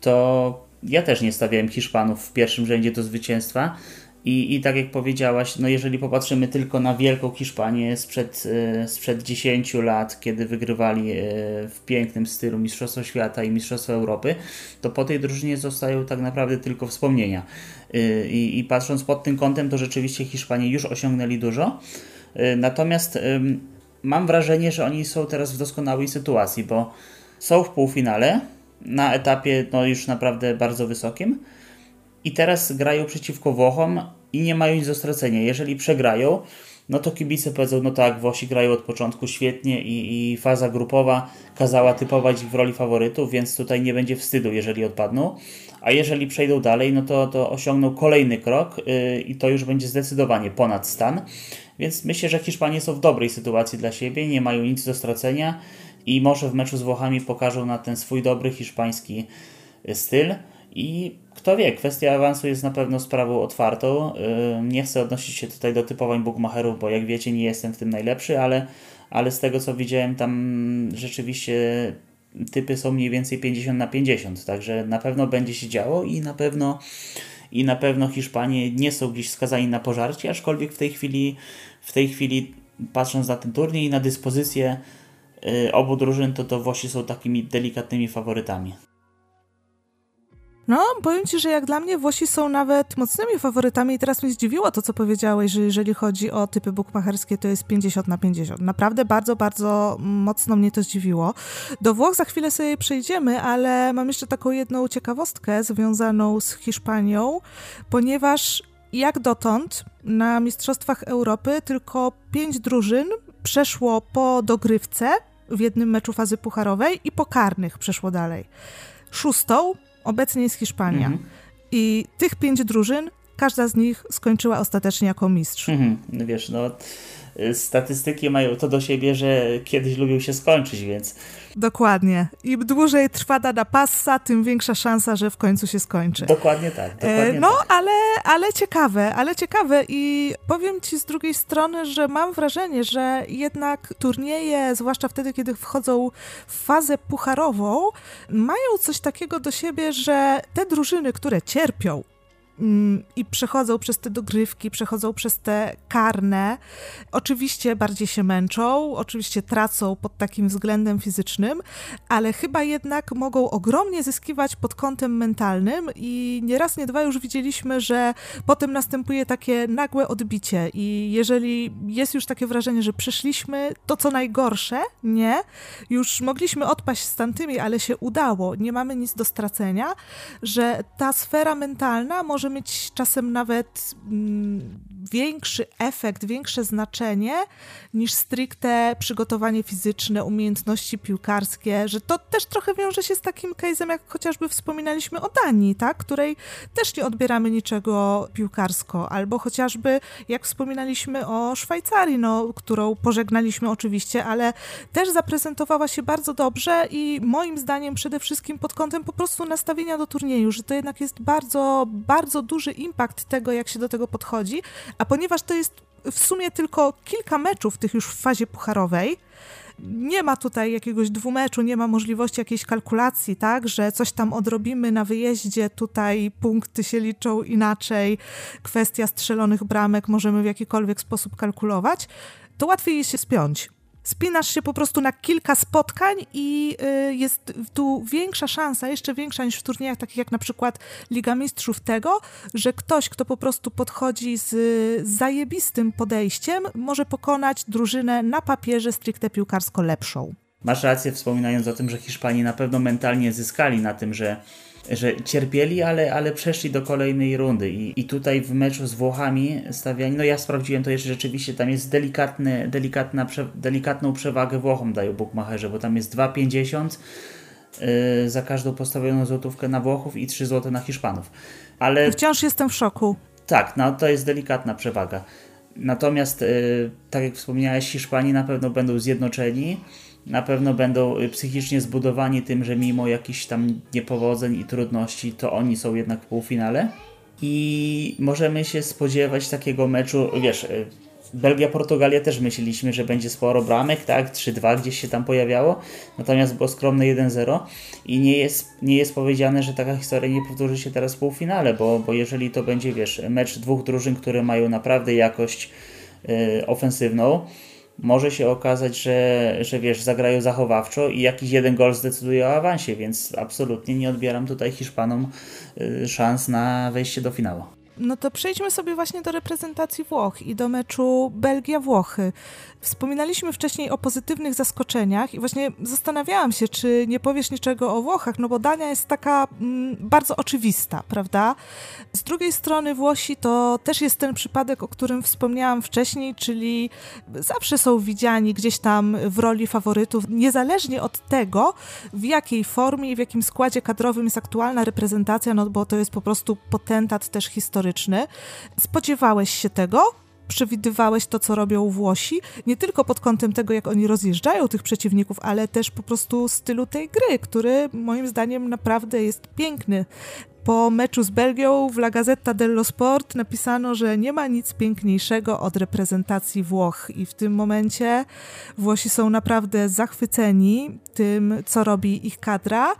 to ja też nie stawiałem Hiszpanów w pierwszym rzędzie do zwycięstwa. I, I tak jak powiedziałaś, no jeżeli popatrzymy tylko na Wielką Hiszpanię sprzed, e, sprzed 10 lat, kiedy wygrywali e, w pięknym stylu Mistrzostwo Świata i Mistrzostwo Europy, to po tej drużynie zostają tak naprawdę tylko wspomnienia. E, I, i patrząc pod tym kątem, to rzeczywiście Hiszpanie już osiągnęli dużo. Natomiast mam wrażenie, że oni są teraz w doskonałej sytuacji, bo są w półfinale na etapie no, już naprawdę bardzo wysokim i teraz grają przeciwko Włochom i nie mają nic do stracenia. Jeżeli przegrają, no to kibice powiedzą, no tak, Włosi grają od początku świetnie i, i faza grupowa kazała typować w roli faworytów, więc tutaj nie będzie wstydu, jeżeli odpadną. A jeżeli przejdą dalej, no to, to osiągną kolejny krok yy, i to już będzie zdecydowanie ponad stan. Więc myślę, że Hiszpanie są w dobrej sytuacji dla siebie, nie mają nic do stracenia i może w meczu z Włochami pokażą na ten swój dobry hiszpański styl. I kto wie, kwestia awansu jest na pewno sprawą otwartą. Nie chcę odnosić się tutaj do typowań bookmacherów, bo jak wiecie, nie jestem w tym najlepszy, ale, ale z tego co widziałem, tam rzeczywiście typy są mniej więcej 50 na 50, także na pewno będzie się działo i na pewno i na pewno Hiszpanie nie są gdzieś skazani na pożarcie, aczkolwiek w tej chwili w tej chwili patrząc na ten turniej i na dyspozycję y, obu drużyn, to to Włosi są takimi delikatnymi faworytami. No, powiem Ci, że jak dla mnie Włosi są nawet mocnymi faworytami i teraz mnie zdziwiło to, co powiedziałeś, że jeżeli chodzi o typy bukmacherskie, to jest 50 na 50. Naprawdę bardzo, bardzo mocno mnie to zdziwiło. Do Włoch za chwilę sobie przejdziemy, ale mam jeszcze taką jedną ciekawostkę związaną z Hiszpanią, ponieważ jak dotąd na Mistrzostwach Europy tylko pięć drużyn przeszło po dogrywce w jednym meczu fazy pucharowej i po karnych przeszło dalej. Szóstą obecnie jest Hiszpania. Mhm. I tych pięć drużyn każda z nich skończyła ostatecznie jako mistrz. Mhm, wiesz, no statystyki mają to do siebie, że kiedyś lubią się skończyć, więc... Dokładnie. Im dłużej trwa dana passa, tym większa szansa, że w końcu się skończy. Dokładnie tak. Dokładnie e, no, tak. ale, ale ciekawe, ale ciekawe i powiem ci z drugiej strony, że mam wrażenie, że jednak turnieje, zwłaszcza wtedy, kiedy wchodzą w fazę pucharową, mają coś takiego do siebie, że te drużyny, które cierpią, i przechodzą przez te dogrywki, przechodzą przez te karne. Oczywiście bardziej się męczą, oczywiście tracą pod takim względem fizycznym, ale chyba jednak mogą ogromnie zyskiwać pod kątem mentalnym i nieraz, nie dwa już widzieliśmy, że potem następuje takie nagłe odbicie i jeżeli jest już takie wrażenie, że przeszliśmy to, co najgorsze, nie, już mogliśmy odpaść z tamtymi, ale się udało, nie mamy nic do stracenia, że ta sfera mentalna może może mieć czasem nawet mm, większy efekt, większe znaczenie niż stricte przygotowanie fizyczne, umiejętności piłkarskie, że to też trochę wiąże się z takim case'em, jak chociażby wspominaliśmy o Danii, tak? której też nie odbieramy niczego piłkarsko, albo chociażby jak wspominaliśmy o Szwajcarii, no, którą pożegnaliśmy oczywiście, ale też zaprezentowała się bardzo dobrze i moim zdaniem przede wszystkim pod kątem po prostu nastawienia do turnieju, że to jednak jest bardzo, bardzo duży impact tego, jak się do tego podchodzi, a ponieważ to jest w sumie tylko kilka meczów tych już w fazie pucharowej, nie ma tutaj jakiegoś dwumeczu, nie ma możliwości jakiejś kalkulacji, tak, że coś tam odrobimy na wyjeździe, tutaj punkty się liczą inaczej, kwestia strzelonych bramek możemy w jakikolwiek sposób kalkulować, to łatwiej się spiąć spinasz się po prostu na kilka spotkań i y, jest tu większa szansa, jeszcze większa niż w turniejach takich jak na przykład Liga Mistrzów tego, że ktoś, kto po prostu podchodzi z zajebistym podejściem, może pokonać drużynę na papierze stricte piłkarsko lepszą. Masz rację wspominając o tym, że Hiszpanii na pewno mentalnie zyskali na tym, że że cierpieli, ale, ale przeszli do kolejnej rundy I, i tutaj w meczu z Włochami stawiani, no ja sprawdziłem to jeszcze rzeczywiście, tam jest delikatny, delikatna, delikatną przewagę Włochom dają Bukmacherze, bo tam jest 2,50 yy, za każdą postawioną złotówkę na Włochów i 3 zł na Hiszpanów. Ale... Wciąż jestem w szoku. Tak, no to jest delikatna przewaga. Natomiast, yy, tak jak wspomniałeś, Hiszpanii na pewno będą zjednoczeni na pewno będą y, psychicznie zbudowani tym, że mimo jakichś tam niepowodzeń i trudności, to oni są jednak w półfinale. I możemy się spodziewać takiego meczu, wiesz, y, Belgia-Portugalia też myśleliśmy, że będzie sporo bramek, tak, 3-2 gdzieś się tam pojawiało, natomiast było skromne 1-0 i nie jest, nie jest powiedziane, że taka historia nie powtórzy się teraz w półfinale, bo, bo jeżeli to będzie, wiesz, mecz dwóch drużyn, które mają naprawdę jakość yy, ofensywną, może się okazać, że, że wiesz, zagrają zachowawczo i jakiś jeden gol zdecyduje o awansie, więc absolutnie nie odbieram tutaj Hiszpanom y, szans na wejście do finału. No to przejdźmy sobie właśnie do reprezentacji Włoch i do meczu Belgia-Włochy. Wspominaliśmy wcześniej o pozytywnych zaskoczeniach i właśnie zastanawiałam się, czy nie powiesz niczego o Włochach, no bo Dania jest taka mm, bardzo oczywista, prawda? Z drugiej strony Włosi to też jest ten przypadek, o którym wspomniałam wcześniej, czyli zawsze są widziani gdzieś tam w roli faworytów, niezależnie od tego, w jakiej formie i w jakim składzie kadrowym jest aktualna reprezentacja, no bo to jest po prostu potentat też historyczny. Spodziewałeś się tego? Przewidywałeś to, co robią Włosi, nie tylko pod kątem tego, jak oni rozjeżdżają tych przeciwników, ale też po prostu stylu tej gry, który moim zdaniem naprawdę jest piękny. Po meczu z Belgią w La Gazzetta dello Sport napisano, że nie ma nic piękniejszego od reprezentacji Włoch i w tym momencie Włosi są naprawdę zachwyceni tym, co robi ich kadra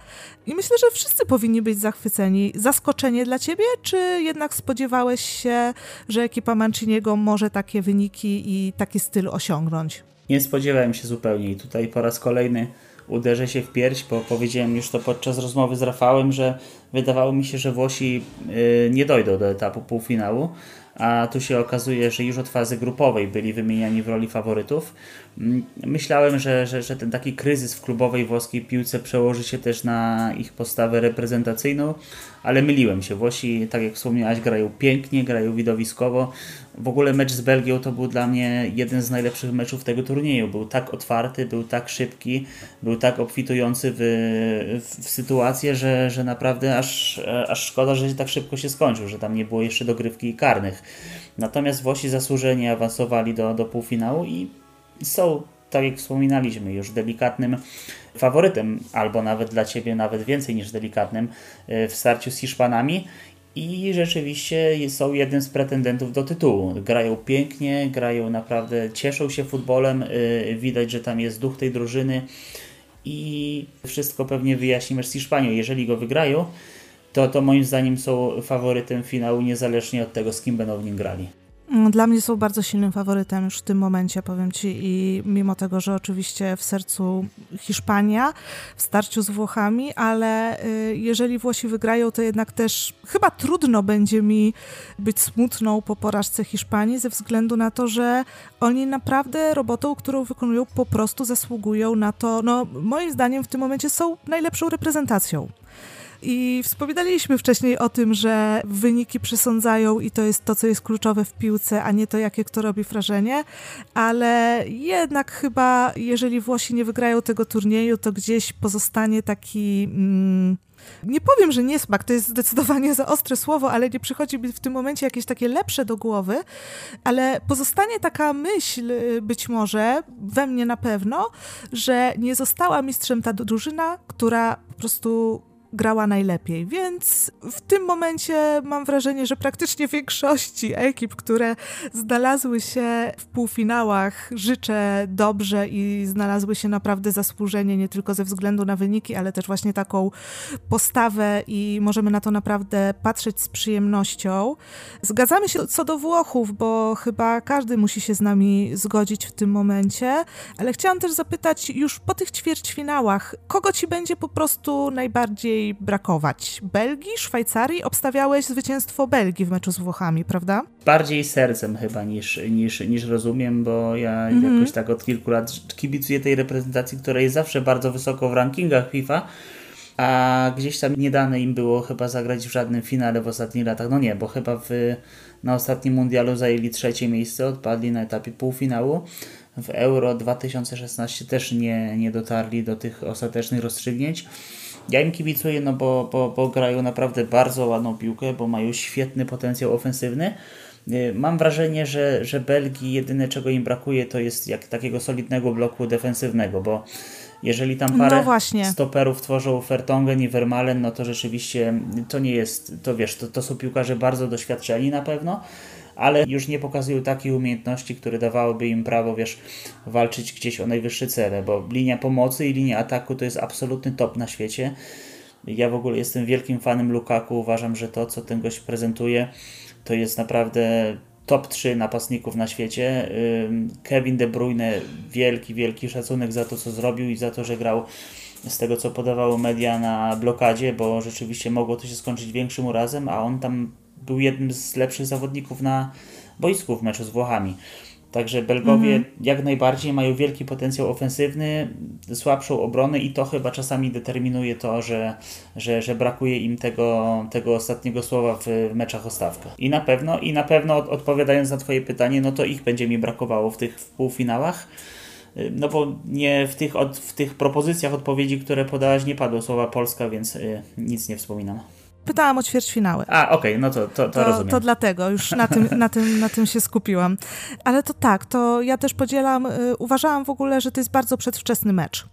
i myślę, że wszyscy powinni być zachwyceni. Zaskoczenie dla ciebie, czy jednak spodziewałeś się, że ekipa Manciniego może takie wyniki i taki styl osiągnąć? Nie spodziewałem się zupełnie i tutaj po raz kolejny uderzę się w pierś, bo powiedziałem już to podczas rozmowy z Rafałem, że wydawało mi się, że Włosi y, nie dojdą do etapu półfinału, a tu się okazuje, że już od fazy grupowej byli wymieniani w roli faworytów. Mm, myślałem, że, że, że ten taki kryzys w klubowej włoskiej piłce przełoży się też na ich postawę reprezentacyjną, ale myliłem się. Włosi, tak jak wspomniałaś, grają pięknie, grają widowiskowo. W ogóle mecz z Belgią to był dla mnie jeden z najlepszych meczów tego turnieju. Był tak otwarty, był tak szybki, był tak obfitujący w, w, w sytuację, że, że naprawdę aż, aż szkoda, że tak szybko się skończył, że tam nie było jeszcze dogrywki karnych. Natomiast Włosi zasłużenie awansowali do, do półfinału i są, tak jak wspominaliśmy, już delikatnym faworytem, albo nawet dla Ciebie nawet więcej niż delikatnym w starciu z Hiszpanami i rzeczywiście są jednym z pretendentów do tytułu. Grają pięknie, grają naprawdę, cieszą się futbolem, y, widać, że tam jest duch tej drużyny i wszystko pewnie wyjaśni mecz z Hiszpanią. Jeżeli go wygrają, to, to moim zdaniem są faworytem finału, niezależnie od tego, z kim będą w nim grali. Dla mnie są bardzo silnym faworytem już w tym momencie, powiem Ci, i mimo tego, że oczywiście w sercu Hiszpania, w starciu z Włochami, ale y, jeżeli Włosi wygrają, to jednak też chyba trudno będzie mi być smutną po porażce Hiszpanii, ze względu na to, że oni naprawdę robotą, którą wykonują, po prostu zasługują na to, no moim zdaniem w tym momencie są najlepszą reprezentacją. I wspominaliśmy wcześniej o tym, że wyniki przesądzają i to jest to, co jest kluczowe w piłce, a nie to, jakie kto robi wrażenie. Ale jednak chyba, jeżeli Włosi nie wygrają tego turnieju, to gdzieś pozostanie taki. Mm, nie powiem, że niesmak, to jest zdecydowanie za ostre słowo, ale nie przychodzi mi w tym momencie jakieś takie lepsze do głowy, ale pozostanie taka myśl być może, we mnie na pewno, że nie została mistrzem ta drużyna, która po prostu grała najlepiej. Więc w tym momencie mam wrażenie, że praktycznie większości ekip, które znalazły się w półfinałach, życzę dobrze i znalazły się naprawdę zasłużenie nie tylko ze względu na wyniki, ale też właśnie taką postawę i możemy na to naprawdę patrzeć z przyjemnością. Zgadzamy się co do Włochów, bo chyba każdy musi się z nami zgodzić w tym momencie, ale chciałam też zapytać już po tych ćwierćfinałach, kogo ci będzie po prostu najbardziej bardziej brakować? Belgii, Szwajcarii? Obstawiałeś zwycięstwo Belgii w meczu z Włochami, prawda? Bardziej sercem chyba niż, niż, niż rozumiem, bo ja -hmm. jakoś tak od kilku lat kibicuję tej reprezentacji, która jest zawsze bardzo wysoko w rankingach FIFA, a gdzieś tam nie dane im było chyba zagrać w żadnym finale w ostatnich latach. No nie, bo chyba w, na ostatnim mundialu zajęli trzecie miejsce, odpadli na etapie półfinału. W Euro 2016 też nie, nie dotarli do tych ostatecznych rozstrzygnięć. Ja im kibicuję, no bo, bo, bo grają naprawdę bardzo ładną piłkę, bo mają świetny potencjał ofensywny. Y, mam wrażenie, że, że Belgii jedyne czego im brakuje to jest jak takiego solidnego bloku defensywnego, bo jeżeli tam parę no stoperów tworzą Fertongen i Vermalen, no to rzeczywiście to nie jest, to wiesz, to, to są piłkarze bardzo doświadczeni na pewno, ale już nie pokazują takiej umiejętności, które dawałyby im prawo, wiesz, walczyć gdzieś o najwyższe cele, bo linia pomocy i linia ataku to jest absolutny top na świecie. Ja w ogóle jestem wielkim fanem Lukaku, uważam, że to, co ten gość prezentuje, to jest naprawdę top 3 napastników na świecie. Kevin De Bruyne, wielki, wielki szacunek za to, co zrobił i za to, że grał z tego, co podawało media na blokadzie, bo rzeczywiście mogło to się skończyć większym urazem, a on tam był jednym z lepszych zawodników na boisku w meczu z Włochami. Także Belgowie mhm. jak najbardziej mają wielki potencjał ofensywny, słabszą obronę i to chyba czasami determinuje to, że, że, że brakuje im tego, tego ostatniego słowa w meczach o stawkę. I na pewno, i na pewno odpowiadając na Twoje pytanie, no to ich będzie mi brakowało w tych w półfinałach. No bo nie w tych, od, w tych propozycjach odpowiedzi, które podałaś, nie padło słowa Polska, więc y, nic nie wspominam. Pytałam o ćwierćfinały. A, okej, okay, no to, to, to, to, rozumiem. To dlatego, już na tym, na, tym, na tym się skupiłam. Ale to tak, to ja też podzielam, y, uważałam w ogóle, że to jest bardzo przedwczesny mecz.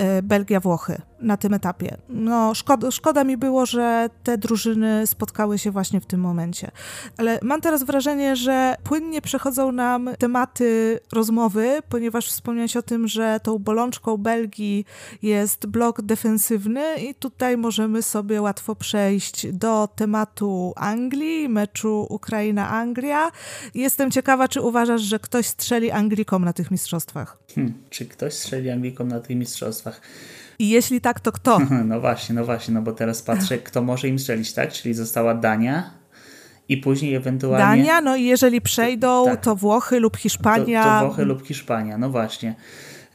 Y, Belgia-Włochy na tym etapie. No, szkoda, szkoda mi było, że te drużyny spotkały się właśnie w tym momencie. Ale mam teraz wrażenie, że płynnie przechodzą nam tematy rozmowy, ponieważ wspomniałeś o tym, że tą bolączką Belgii jest blok defensywny i tutaj możemy sobie łatwo przejść do tematu Anglii, meczu Ukraina-Anglia. Jestem ciekawa, czy uważasz, że ktoś strzeli Anglikom na tych mistrzostwach? Hmm, czy ktoś strzeli Anglikom na tych mistrzostwach? I jeśli tak, to kto? No właśnie, no właśnie, no bo teraz patrzę, kto może im strzelić, tak? Czyli została Dania i później ewentualnie... Dania, no i jeżeli przejdą, tak. to Włochy lub Hiszpania. To, to Włochy lub Hiszpania, no właśnie.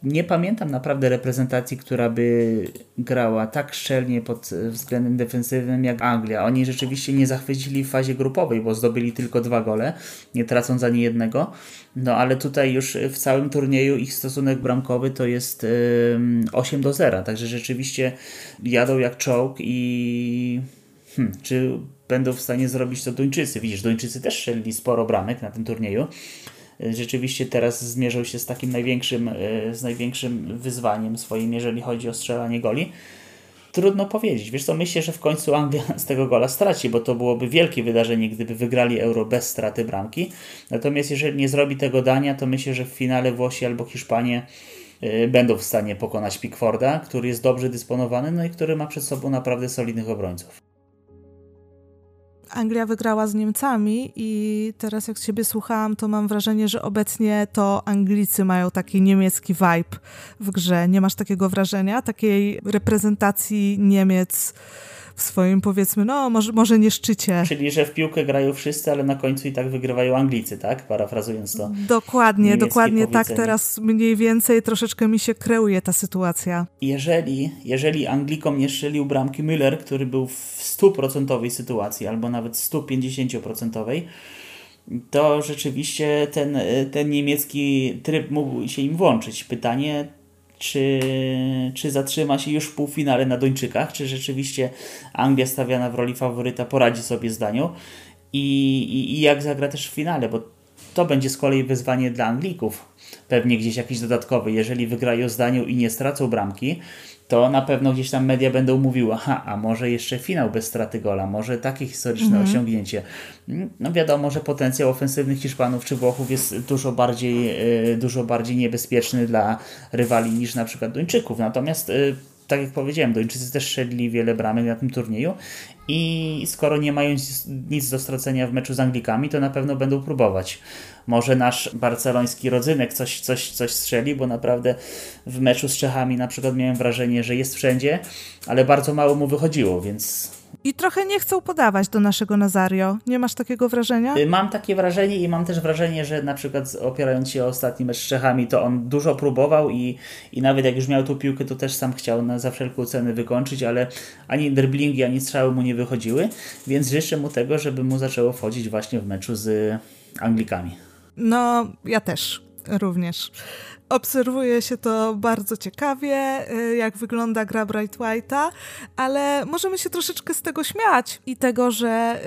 Nie pamiętam naprawdę reprezentacji, która by grała tak szczelnie pod względem defensywnym jak Anglia. Oni rzeczywiście nie zachwycili w fazie grupowej, bo zdobyli tylko dwa gole, nie tracąc ani jednego. No ale tutaj już w całym turnieju ich stosunek bramkowy to jest yy, 8 do 0, także rzeczywiście jadą jak czołg i hmm, czy będą w stanie zrobić to Duńczycy? Widzisz, Duńczycy też strzelili sporo bramek na tym turnieju rzeczywiście teraz zmierzą się z takim największym, e, z największym wyzwaniem swoim, jeżeli chodzi o strzelanie goli. Trudno powiedzieć. Wiesz co, myślę, że w końcu Anglia z tego gola straci, bo to byłoby wielkie wydarzenie, gdyby wygrali Euro bez straty bramki. Natomiast jeżeli nie zrobi tego dania, to myślę, że w finale Włosi albo Hiszpanie e, będą w stanie pokonać Pickforda, który jest dobrze dysponowany, no i który ma przed sobą naprawdę solidnych obrońców. Anglia wygrała z Niemcami i teraz jak Ciebie słuchałam, to mam wrażenie, że obecnie to Anglicy mają taki niemiecki vibe w grze. Nie masz takiego wrażenia? Takiej reprezentacji Niemiec w swoim powiedzmy, no może, może nie szczycie. Czyli, że w piłkę grają wszyscy, ale na końcu i tak wygrywają Anglicy, tak? Parafrazując to. Dokładnie, dokładnie tak teraz mniej więcej troszeczkę mi się kreuje ta sytuacja. Jeżeli, jeżeli Anglikom nie strzelił bramki Müller, który był w stuprocentowej sytuacji, albo nawet 150%, to rzeczywiście ten, ten niemiecki tryb mógł się im włączyć. Pytanie, czy, czy zatrzyma się już w półfinale na Duńczykach, czy rzeczywiście Anglia stawiana w roli faworyta poradzi sobie z Danią i, i, i jak zagra też w finale, bo to będzie z kolei wyzwanie dla Anglików. Pewnie gdzieś jakiś dodatkowy. Jeżeli wygrają z Danią i nie stracą bramki, to na pewno gdzieś tam media będą mówiły, aha, a może jeszcze finał bez straty gola, może takie historyczne mhm. osiągnięcie. No wiadomo, że potencjał ofensywnych Hiszpanów czy Włochów jest dużo bardziej, e, dużo bardziej niebezpieczny dla rywali niż na przykład Duńczyków. Natomiast e, tak jak powiedziałem, Duńczycy też strzelili wiele bramek na tym turnieju i skoro nie mają nic do stracenia w meczu z Anglikami, to na pewno będą próbować. Może nasz barceloński rodzynek coś, coś, coś strzeli, bo naprawdę w meczu z Czechami na przykład miałem wrażenie, że jest wszędzie, ale bardzo mało mu wychodziło, więc i trochę nie chcą podawać do naszego Nazario. Nie masz takiego wrażenia? Y, mam takie wrażenie i mam też wrażenie, że na przykład opierając się o ostatni mecz z Czechami, to on dużo próbował i, i nawet jak już miał tu piłkę, to też sam chciał na, za wszelką cenę wykończyć, ale ani driblingi, ani strzały mu nie wychodziły, więc życzę mu tego, żeby mu zaczęło wchodzić właśnie w meczu z Anglikami. No, ja też również. Obserwuje się to bardzo ciekawie, y, jak wygląda gra Bright White'a, ale możemy się troszeczkę z tego śmiać i tego, że,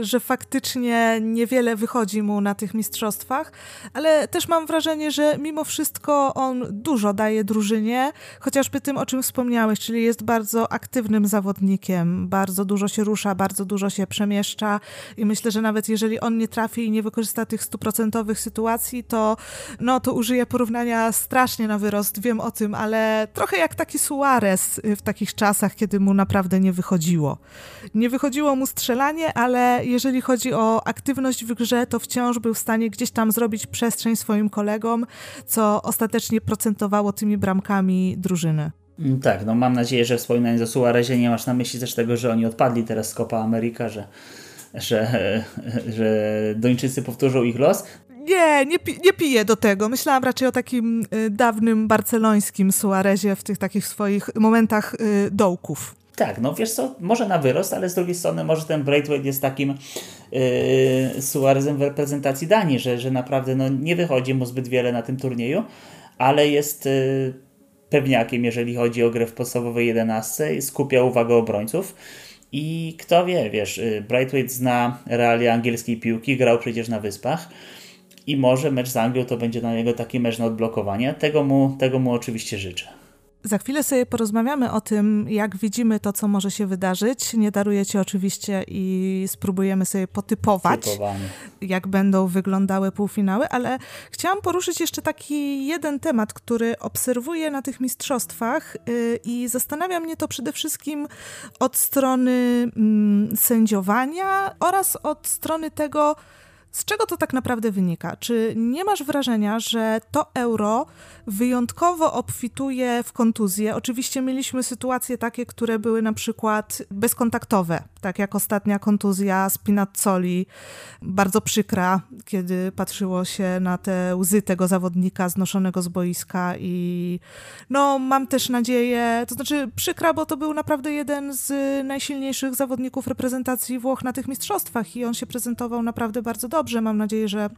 y, że faktycznie niewiele wychodzi mu na tych mistrzostwach, ale też mam wrażenie, że mimo wszystko on dużo daje drużynie, chociażby tym, o czym wspomniałeś, czyli jest bardzo aktywnym zawodnikiem, bardzo dużo się rusza, bardzo dużo się przemieszcza i myślę, że nawet jeżeli on nie trafi i nie wykorzysta tych stuprocentowych sytuacji, to, no, to użyje porównania strasznie na wyrost, wiem o tym, ale trochę jak taki Suarez w takich czasach, kiedy mu naprawdę nie wychodziło. Nie wychodziło mu strzelanie, ale jeżeli chodzi o aktywność w grze, to wciąż był w stanie gdzieś tam zrobić przestrzeń swoim kolegom, co ostatecznie procentowało tymi bramkami drużyny. Mm, tak, no mam nadzieję, że wspominając o Suarezie nie masz na myśli też tego, że oni odpadli teraz z Copa America, że, że, że Duńczycy powtórzą ich los. Nie, nie, pi nie piję do tego. Myślałam raczej o takim y, dawnym barcelońskim Suarezie w tych takich swoich momentach y, dołków. Tak, no wiesz co, może na wyrost, ale z drugiej strony może ten Braithwaite jest takim yy, Suarezem w reprezentacji Danii, że, że naprawdę no, nie wychodzi mu zbyt wiele na tym turnieju, ale jest pewniakiem, jeżeli chodzi o grę w podstawowej 11, skupia uwagę obrońców. I kto wie, wiesz, y, Braithwaite zna realia angielskiej piłki, grał przecież na Wyspach i może mecz z Anglią to będzie dla niego taki mecz na odblokowanie. Tego mu, tego mu oczywiście życzę. Za chwilę sobie porozmawiamy o tym, jak widzimy to, co może się wydarzyć. Nie darujecie oczywiście i spróbujemy sobie potypować, Typowanie. jak będą wyglądały półfinały, ale chciałam poruszyć jeszcze taki jeden temat, który obserwuję na tych mistrzostwach yy, i zastanawia mnie to przede wszystkim od strony mm, sędziowania oraz od strony tego, Z czego to tak naprawdę wynika? Czy nie masz wrażenia, że to euro wyjątkowo obfituje w kontuzje? Oczywiście mieliśmy sytuacje takie, które były na przykład bezkontaktowe, tak jak ostatnia kontuzja Spinazzoli, bardzo przykra, kiedy patrzyło się na te łzy tego zawodnika znoszonego z boiska i no mam też nadzieję, to znaczy przykra, bo to był naprawdę jeden z najsilniejszych zawodników reprezentacji Włoch na tych mistrzostwach i on się prezentował naprawdę bardzo dobrze. Mam nadzieję, że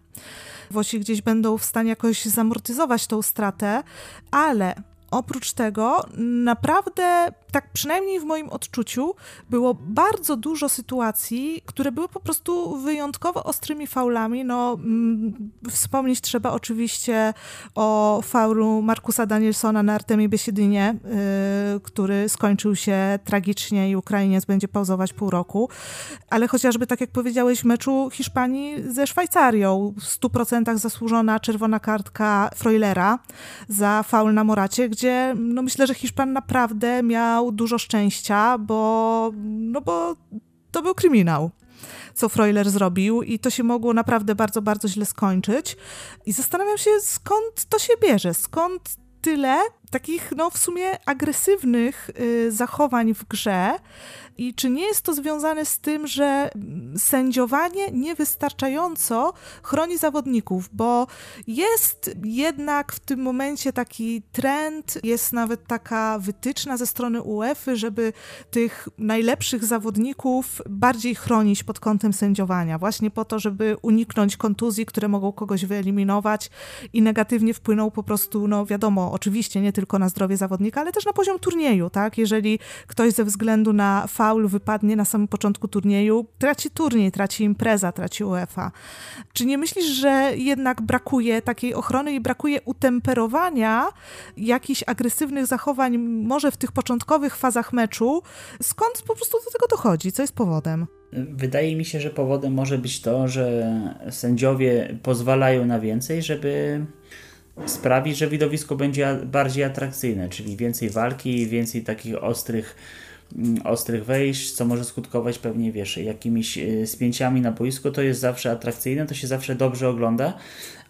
Włosi gdzieś będą w stanie jakoś zamortyzować tą stratę, ale oprócz tego naprawdę tak przynajmniej w moim odczuciu, było bardzo dużo sytuacji, które były po prostu wyjątkowo ostrymi faulami. No, mm, wspomnieć trzeba oczywiście o faulu Markusa Danielsona na Artemii Biesiedynie, yy, który skończył się tragicznie i Ukrainiec będzie pauzować pół roku. Ale chociażby, tak jak powiedziałeś, meczu Hiszpanii ze Szwajcarią, w 100% zasłużona czerwona kartka Freulera za faul na Moracie, gdzie no myślę, że Hiszpan naprawdę miał miał dużo szczęścia, bo, no bo to był kryminał co Freuler zrobił i to się mogło naprawdę bardzo, bardzo źle skończyć. I zastanawiam się, skąd to się bierze, skąd tyle takich, no w sumie agresywnych y, zachowań w grze, i czy nie jest to związane z tym, że sędziowanie niewystarczająco chroni zawodników, bo jest jednak w tym momencie taki trend, jest nawet taka wytyczna ze strony UEFA, żeby tych najlepszych zawodników bardziej chronić pod kątem sędziowania, właśnie po to, żeby uniknąć kontuzji, które mogą kogoś wyeliminować i negatywnie wpłyną po prostu, no wiadomo, oczywiście nie tylko na zdrowie zawodnika, ale też na poziom turnieju, tak? Jeżeli ktoś ze względu na faul wypadnie na samym początku turnieju, traci turniej, traci impreza, traci UEFA. Czy nie myślisz, że jednak brakuje takiej ochrony i brakuje utemperowania jakichś agresywnych zachowań, może w tych początkowych fazach meczu? Skąd po prostu do tego dochodzi? Co jest powodem? Wydaje mi się, że powodem może być to, że sędziowie pozwalają na więcej, żeby sprawić, że widowisko będzie bardziej atrakcyjne, czyli więcej walki, więcej takich ostrych ostrych wejść, co może skutkować pewnie, wiesz, jakimiś y, spięciami na boisku, to jest zawsze atrakcyjne, to się zawsze dobrze ogląda,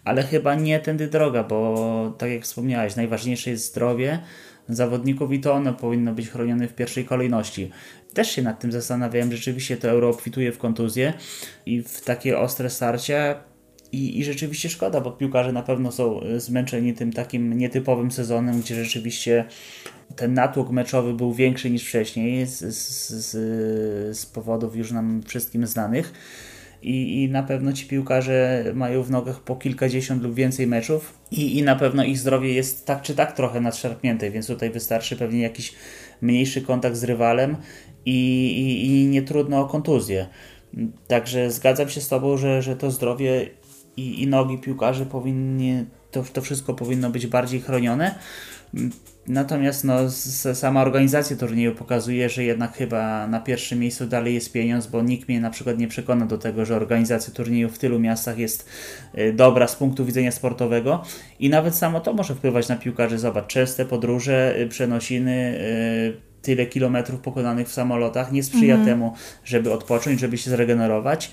ale chyba nie tędy droga, bo tak jak wspomniałeś, najważniejsze jest zdrowie zawodników i to ono powinno być chronione w pierwszej kolejności. Też się nad tym zastanawiałem, rzeczywiście to euro obfituje w kontuzję i w takie ostre starcia i, I rzeczywiście szkoda, bo piłkarze na pewno są y, zmęczeni tym takim nietypowym sezonem, gdzie rzeczywiście ten natłok meczowy był większy niż wcześniej z, z, z powodów już nam wszystkim znanych. I, I na pewno ci piłkarze mają w nogach po kilkadziesiąt lub więcej meczów, i, i na pewno ich zdrowie jest tak czy tak trochę nadszarpnięte, więc tutaj wystarczy pewnie jakiś mniejszy kontakt z rywalem i, i, i nie trudno o kontuzję. Także zgadzam się z Tobą, że, że to zdrowie i, i nogi piłkarzy powinni, to, to wszystko powinno być bardziej chronione. Natomiast no, sama organizacja turnieju pokazuje, że jednak chyba na pierwszym miejscu dalej jest pieniądz, bo nikt mnie na przykład nie przekona do tego, że organizacja turnieju w tylu miastach jest y, dobra z punktu widzenia sportowego i nawet samo to może wpływać na piłkarzy. Zobacz, częste podróże, y, przenosiny, y, tyle kilometrów pokonanych w samolotach nie sprzyja mhm. temu, żeby odpocząć, żeby się zregenerować.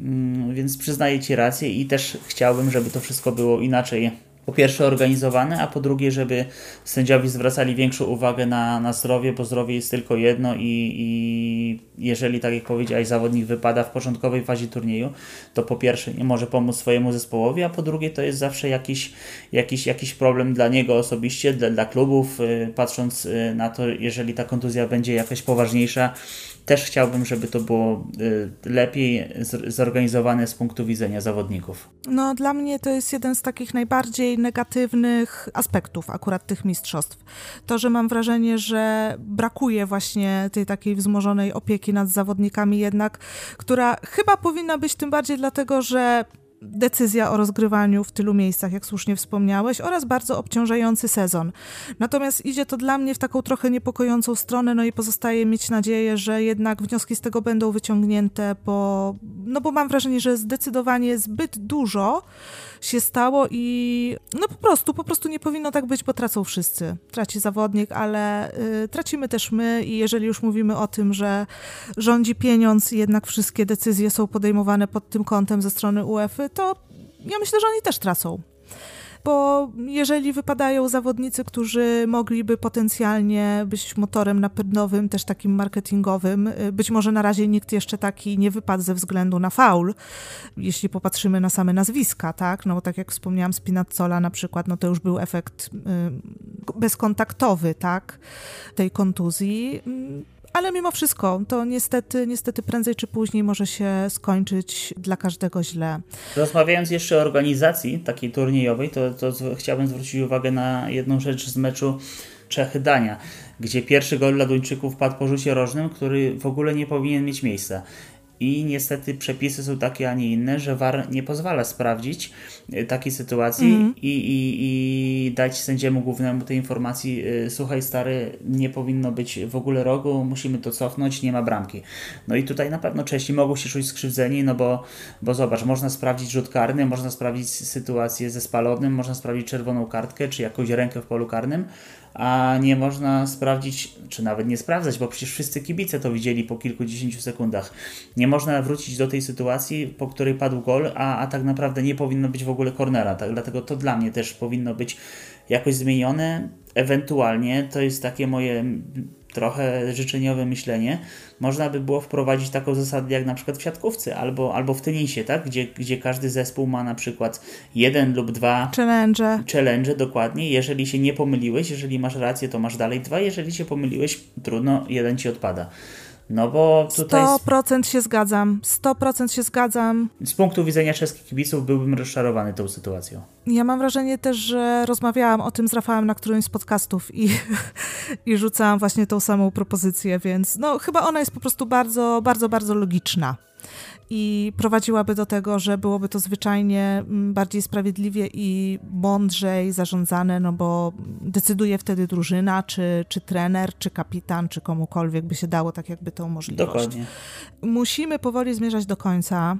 Mm, więc przyznaję Ci rację i też chciałbym, żeby to wszystko było inaczej po pierwsze organizowane, a po drugie, żeby sędziowie zwracali większą uwagę na, na zdrowie, bo zdrowie jest tylko jedno i, i jeżeli, tak jak powiedziałeś, zawodnik wypada w początkowej fazie turnieju, to po pierwsze nie może pomóc swojemu zespołowi, a po drugie to jest zawsze jakiś, jakiś, jakiś problem dla niego osobiście, dla, dla klubów, y, patrząc y, na to, jeżeli ta kontuzja będzie jakaś poważniejsza, też chciałbym, żeby to było y, lepiej zorganizowane z punktu widzenia zawodników. No, dla mnie to jest jeden z takich najbardziej negatywnych aspektów akurat tych mistrzostw. To, że mam wrażenie, że brakuje właśnie tej takiej wzmożonej opieki nad zawodnikami, jednak, która chyba powinna być tym bardziej dlatego, że decyzja o rozgrywaniu w tylu miejscach, jak słusznie wspomniałeś, oraz bardzo obciążający sezon. Natomiast idzie to dla mnie w taką trochę niepokojącą stronę, no i pozostaje mieć nadzieję, że jednak wnioski z tego będą wyciągnięte, bo, no bo mam wrażenie, że zdecydowanie zbyt dużo się stało i no po prostu, po prostu nie powinno tak być, bo tracą wszyscy. Traci zawodnik, ale y, tracimy też my i jeżeli już mówimy o tym, że rządzi pieniądz jednak wszystkie decyzje są podejmowane pod tym kątem ze strony UEFA, to ja myślę, że oni też tracą. Bo jeżeli wypadają zawodnicy, którzy mogliby potencjalnie być motorem napędowym, też takim marketingowym, y, być może na razie nikt jeszcze taki nie wypadł ze względu na faul, jeśli popatrzymy na same nazwiska, tak, no bo tak jak wspomniałam, Spinazzola na przykład, no to już był efekt y, bezkontaktowy, tak, tej kontuzji ale mimo wszystko to niestety, niestety prędzej czy później może się skończyć dla każdego źle. Rozmawiając jeszcze o organizacji takiej turniejowej, to, to chciałbym zwrócić uwagę na jedną rzecz z meczu Czechy-Dania, gdzie pierwszy gol dla Duńczyków padł po rzucie rożnym, który w ogóle nie powinien mieć miejsca i niestety przepisy są takie, a nie inne, że VAR nie pozwala sprawdzić y, takiej sytuacji mm. i, i, i dać sędziemu głównemu tej informacji, y, słuchaj stary, nie powinno być w ogóle rogu, musimy to cofnąć, nie ma bramki. No i tutaj na pewno Czesi mogą się czuć skrzywdzeni, no bo, bo zobacz, można sprawdzić rzut karny, można sprawdzić sytuację ze spalonym, można sprawdzić czerwoną kartkę, czy jakąś rękę w polu karnym, a nie można sprawdzić, czy nawet nie sprawdzać, bo przecież wszyscy kibice to widzieli po kilkudziesięciu sekundach. Nie można wrócić do tej sytuacji, po której padł gol, a, a tak naprawdę nie powinno być w ogóle cornera. Tak, dlatego to dla mnie też powinno być jakoś zmienione. Ewentualnie to jest takie moje trochę życzeniowe myślenie, można by było wprowadzić taką zasadę jak na przykład w siatkówce albo, albo w tenisie, tak? gdzie, gdzie każdy zespół ma na przykład jeden lub dwa challenge. challenge, dokładnie. Jeżeli się nie pomyliłeś, jeżeli masz rację, to masz dalej dwa, jeżeli się pomyliłeś, trudno, jeden ci odpada. No bo tutaj... 100% się zgadzam. 100% się zgadzam. Z punktu widzenia czeskich kibiców byłbym rozczarowany tą sytuacją. Ja mam wrażenie też, że rozmawiałam o tym z Rafałem na którymś z podcastów i, i rzucałam właśnie tą samą propozycję, więc no chyba ona jest po prostu bardzo, bardzo, bardzo logiczna i prowadziłaby do tego, że byłoby to zwyczajnie mm, bardziej sprawiedliwie i mądrzej zarządzane, no bo decyduje wtedy drużyna, czy, czy trener, czy kapitan, czy komukolwiek by się dało tak jakby tą możliwość. Dokładnie. Musimy powoli zmierzać do końca.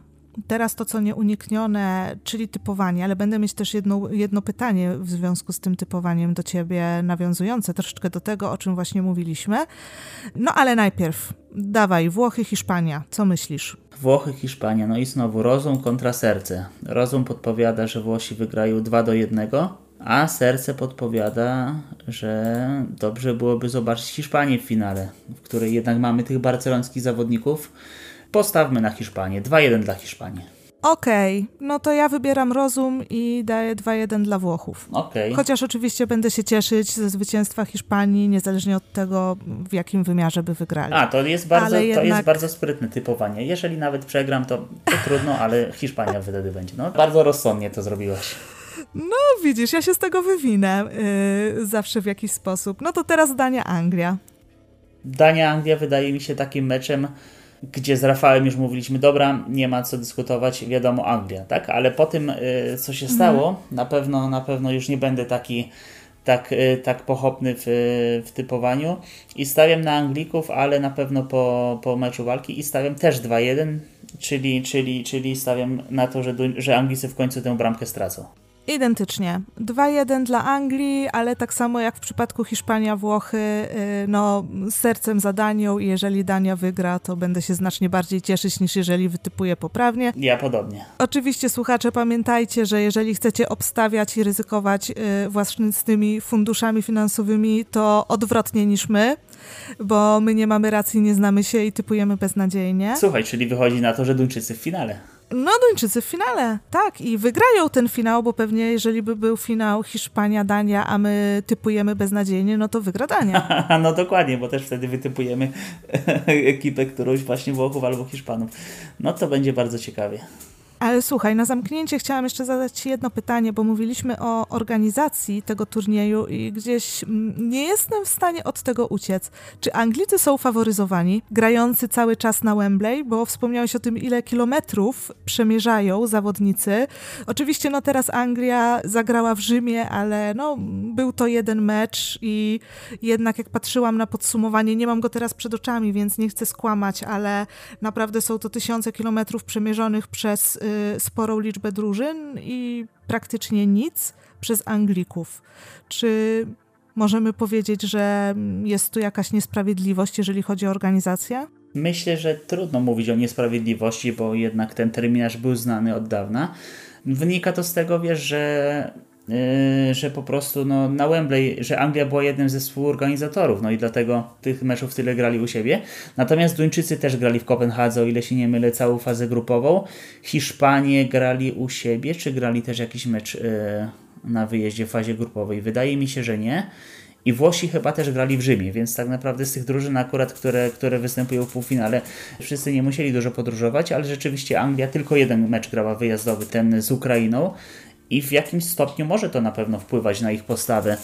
Teraz to, co nieuniknione, czyli typowanie, ale będę mieć też jedno, jedno pytanie w związku z tym typowaniem do ciebie, nawiązujące troszeczkę do tego, o czym właśnie mówiliśmy. No ale najpierw, dawaj, Włochy, Hiszpania, co myślisz? Włochy, Hiszpania, no i znowu rozum kontra serce. Rozum podpowiada, że Włosi wygrają 2 do 1, a serce podpowiada, że dobrze byłoby zobaczyć Hiszpanię w finale, w której jednak mamy tych barcelońskich zawodników. Postawmy na Hiszpanię. 2-1 dla Hiszpanii. Okej, okay, no to ja wybieram rozum i daję 2-1 dla Włochów. Okay. Chociaż oczywiście będę się cieszyć ze zwycięstwa Hiszpanii, niezależnie od tego, w jakim wymiarze by wygrali. A, to jest bardzo, to jednak... jest bardzo sprytne typowanie. Jeżeli nawet przegram, to, to trudno, ale Hiszpania wtedy będzie. No, bardzo rozsądnie to zrobiłaś. No, widzisz, ja się z tego wywinę yy, zawsze w jakiś sposób. No to teraz Dania-Anglia. Dania-Anglia wydaje mi się takim meczem, gdzie z Rafałem już mówiliśmy, dobra, nie ma co dyskutować, wiadomo Anglia, tak? Ale po tym, y, co się stało, mhm. na pewno na pewno już nie będę taki tak, y, tak pochopny w, w typowaniu i stawiam na Anglików, ale na pewno po, po meczu walki i stawiam też 2-1, czyli, czyli, czyli stawiam na to, że, że Anglicy w końcu tę bramkę stracą. Identycznie. 2-1 dla Anglii, ale tak samo jak w przypadku Hiszpania-Włochy, y, no sercem za Danią i jeżeli Dania wygra, to będę się znacznie bardziej cieszyć niż jeżeli wytypuję poprawnie. Ja podobnie. Oczywiście słuchacze pamiętajcie, że jeżeli chcecie obstawiać i ryzykować y, własnymi funduszami finansowymi, to odwrotnie niż my, bo my nie mamy racji, nie znamy się i typujemy beznadziejnie. Słuchaj, czyli wychodzi na to, że Duńczycy w finale. No, Duńczycy w finale, tak. I wygrają ten finał, bo pewnie jeżeli by był finał Hiszpania, Dania, a my typujemy beznadziejnie, no to wygra Dania. no dokładnie, bo też wtedy wytypujemy ekipę którąś właśnie Włochów albo Hiszpanów. No to będzie bardzo ciekawie. Ale słuchaj, na zamknięcie chciałam jeszcze zadać Ci jedno pytanie, bo mówiliśmy o organizacji tego turnieju i gdzieś nie jestem w stanie od tego uciec. Czy Anglicy są faworyzowani, grający cały czas na Wembley, bo wspomniałeś o tym, ile kilometrów przemierzają zawodnicy. Oczywiście, no teraz Anglia zagrała w Rzymie, ale no, był to jeden mecz i jednak jak patrzyłam na podsumowanie, nie mam go teraz przed oczami, więc nie chcę skłamać, ale naprawdę są to tysiące kilometrów przemierzonych przez y, sporą liczbę drużyn i praktycznie nic przez Anglików. Czy możemy powiedzieć, że jest tu jakaś niesprawiedliwość, jeżeli chodzi o organizację? Myślę, że trudno mówić o niesprawiedliwości, bo jednak ten terminarz był znany od dawna. Wynika to z tego, wiesz, że że po prostu no, na Wembley, że Anglia była jednym ze współorganizatorów, no i dlatego tych meczów tyle grali u siebie. Natomiast Duńczycy też grali w Kopenhadze, o ile się nie mylę, całą fazę grupową. Hiszpanie grali u siebie, czy grali też jakiś mecz yy, na wyjeździe w fazie grupowej? Wydaje mi się, że nie. I Włosi chyba też grali w Rzymie, więc tak naprawdę z tych drużyn akurat, które, które występują w półfinale, wszyscy nie musieli dużo podróżować, ale rzeczywiście Anglia tylko jeden mecz grała wyjazdowy, ten z Ukrainą i w jakimś stopniu może to na pewno wpływać na ich postawę,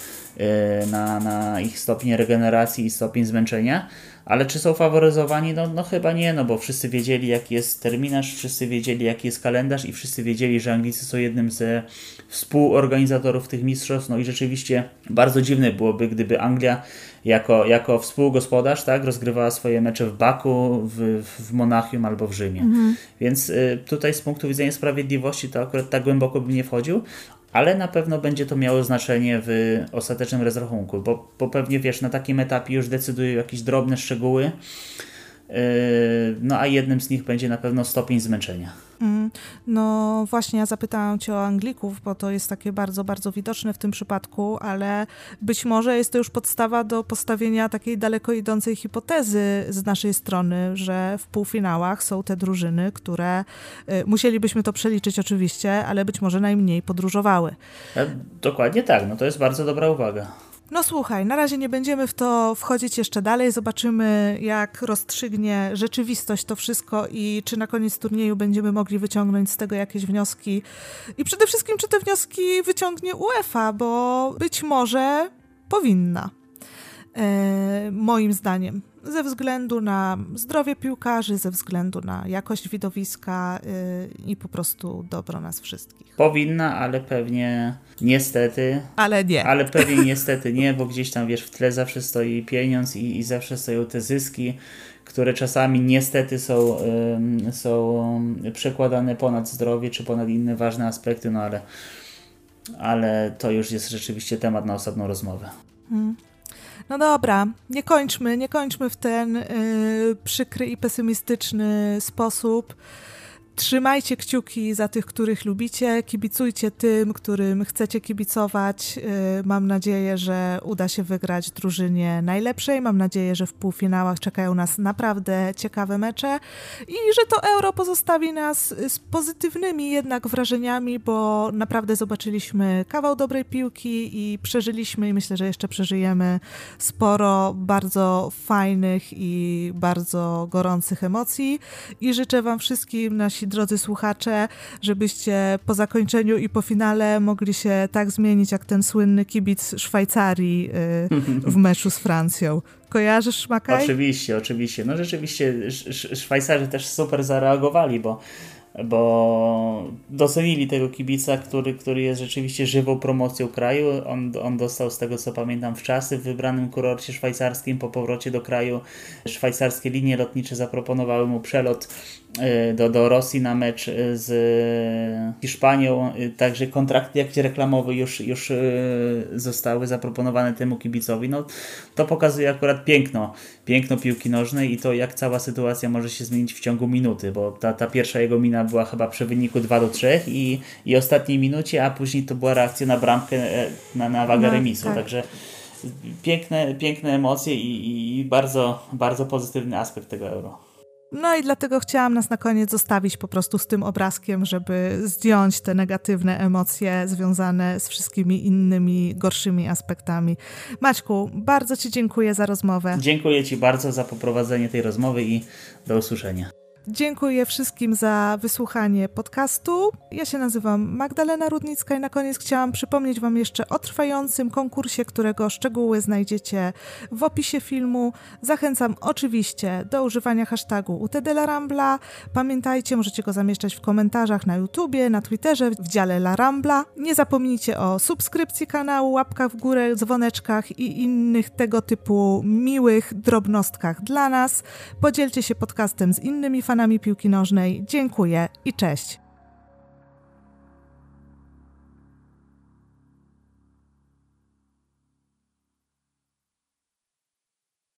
y, na, na ich stopień regeneracji i stopień zmęczenia. Ale czy są faworyzowani? No, no chyba nie, no bo wszyscy wiedzieli jaki jest terminarz, wszyscy wiedzieli jaki jest kalendarz i wszyscy wiedzieli, że Anglicy są jednym ze współorganizatorów tych mistrzostw. No i rzeczywiście bardzo dziwne byłoby, gdyby Anglia jako, jako współgospodarz tak, rozgrywała swoje mecze w Baku, w, w Monachium albo w Rzymie. Mhm. Więc y, tutaj z punktu widzenia sprawiedliwości to akurat tak głęboko bym nie wchodził, ale na pewno będzie to miało znaczenie w ostatecznym rozrachunku, bo, bo pewnie wiesz, na takim etapie już decydują jakieś drobne szczegóły, no a jednym z nich będzie na pewno stopień zmęczenia. Mm, no właśnie, ja zapytałam Cię o Anglików, bo to jest takie bardzo, bardzo widoczne w tym przypadku, ale być może jest to już podstawa do postawienia takiej daleko idącej hipotezy z naszej strony, że w półfinałach są te drużyny, które y, musielibyśmy to przeliczyć oczywiście, ale być może najmniej podróżowały. E, dokładnie tak, no to jest bardzo dobra uwaga. No słuchaj, na razie nie będziemy w to wchodzić jeszcze dalej. Zobaczymy, jak rozstrzygnie rzeczywistość to wszystko i czy na koniec turnieju będziemy mogli wyciągnąć z tego jakieś wnioski. I przede wszystkim, czy te wnioski wyciągnie UEFA, bo być może powinna. E, moim zdaniem ze względu na zdrowie piłkarzy, ze względu na jakość widowiska yy, i po prostu dobro nas wszystkich. Powinna, ale pewnie niestety. Ale nie. Ale pewnie niestety nie, bo gdzieś tam wiesz, w tle zawsze stoi pieniądz i, i zawsze stoją te zyski, które czasami niestety są, są przekładane ponad zdrowie czy ponad inne ważne aspekty, no ale, ale to już jest rzeczywiście temat na osobną rozmowę. Hmm. No dobra, nie kończmy, nie kończmy w ten yy, przykry i pesymistyczny sposób. Trzymajcie kciuki za tych, których lubicie, kibicujcie tym, którym chcecie kibicować. Y, mam nadzieję, że uda się wygrać drużynie najlepszej. Mam nadzieję, że w półfinałach czekają nas naprawdę ciekawe mecze i że to euro pozostawi nas z pozytywnymi jednak wrażeniami, bo naprawdę zobaczyliśmy kawał dobrej piłki i przeżyliśmy i myślę, że jeszcze przeżyjemy sporo bardzo fajnych i bardzo gorących emocji. I życzę Wam wszystkim, nasi nasi drodzy słuchacze, żebyście po zakończeniu i po finale mogli się tak zmienić, jak ten słynny kibic Szwajcarii y, w meczu z Francją. Kojarzysz Szmakaj? Oczywiście, oczywiście. No rzeczywiście Szwajcarzy też super zareagowali, bo bo docenili tego kibica, który, który jest rzeczywiście żywą promocją kraju. On, on dostał, z tego co pamiętam, w czasy w wybranym kurorcie szwajcarskim. Po powrocie do kraju szwajcarskie linie lotnicze zaproponowały mu przelot do, do Rosji na mecz e, z Hiszpanią. E, także kontrakty jakieś reklamowe już, już zostały zaproponowane temu kibicowi. No, to pokazuje akurat piękno, piękno piłki nożnej i to, jak cała sytuacja może się zmienić w ciągu minuty, bo ta, ta pierwsza jego mina była chyba przy wyniku 2 do 3 i, i ostatniej minucie, a później to była reakcja na bramkę, e, na, na wagę no, remisu. Tak. Także piękne, piękne emocje i, i bardzo, bardzo pozytywny aspekt tego euro. No i dlatego chciałam nas na koniec zostawić po prostu z tym obrazkiem, żeby zdjąć te negatywne emocje związane z wszystkimi innymi gorszymi aspektami. Maćku, bardzo Ci dziękuję za rozmowę. Dziękuję Ci bardzo za poprowadzenie tej rozmowy i do usłyszenia. Dziękuję wszystkim za wysłuchanie podcastu. Ja się nazywam Magdalena Rudnicka i na koniec chciałam przypomnieć Wam jeszcze o trwającym konkursie, którego szczegóły znajdziecie w opisie filmu. Zachęcam oczywiście do używania hashtagu UTDLarambla. Pamiętajcie, możecie go zamieszczać w komentarzach na YouTubie, na Twitterze, w dziale La Rambla. Nie zapomnijcie o subskrypcji kanału, łapkach w górę, dzwoneczkach i innych tego typu miłych drobnostkach dla nas. Podzielcie się podcastem z innymi fanami piłki nożnej. Dziękuję i cześć.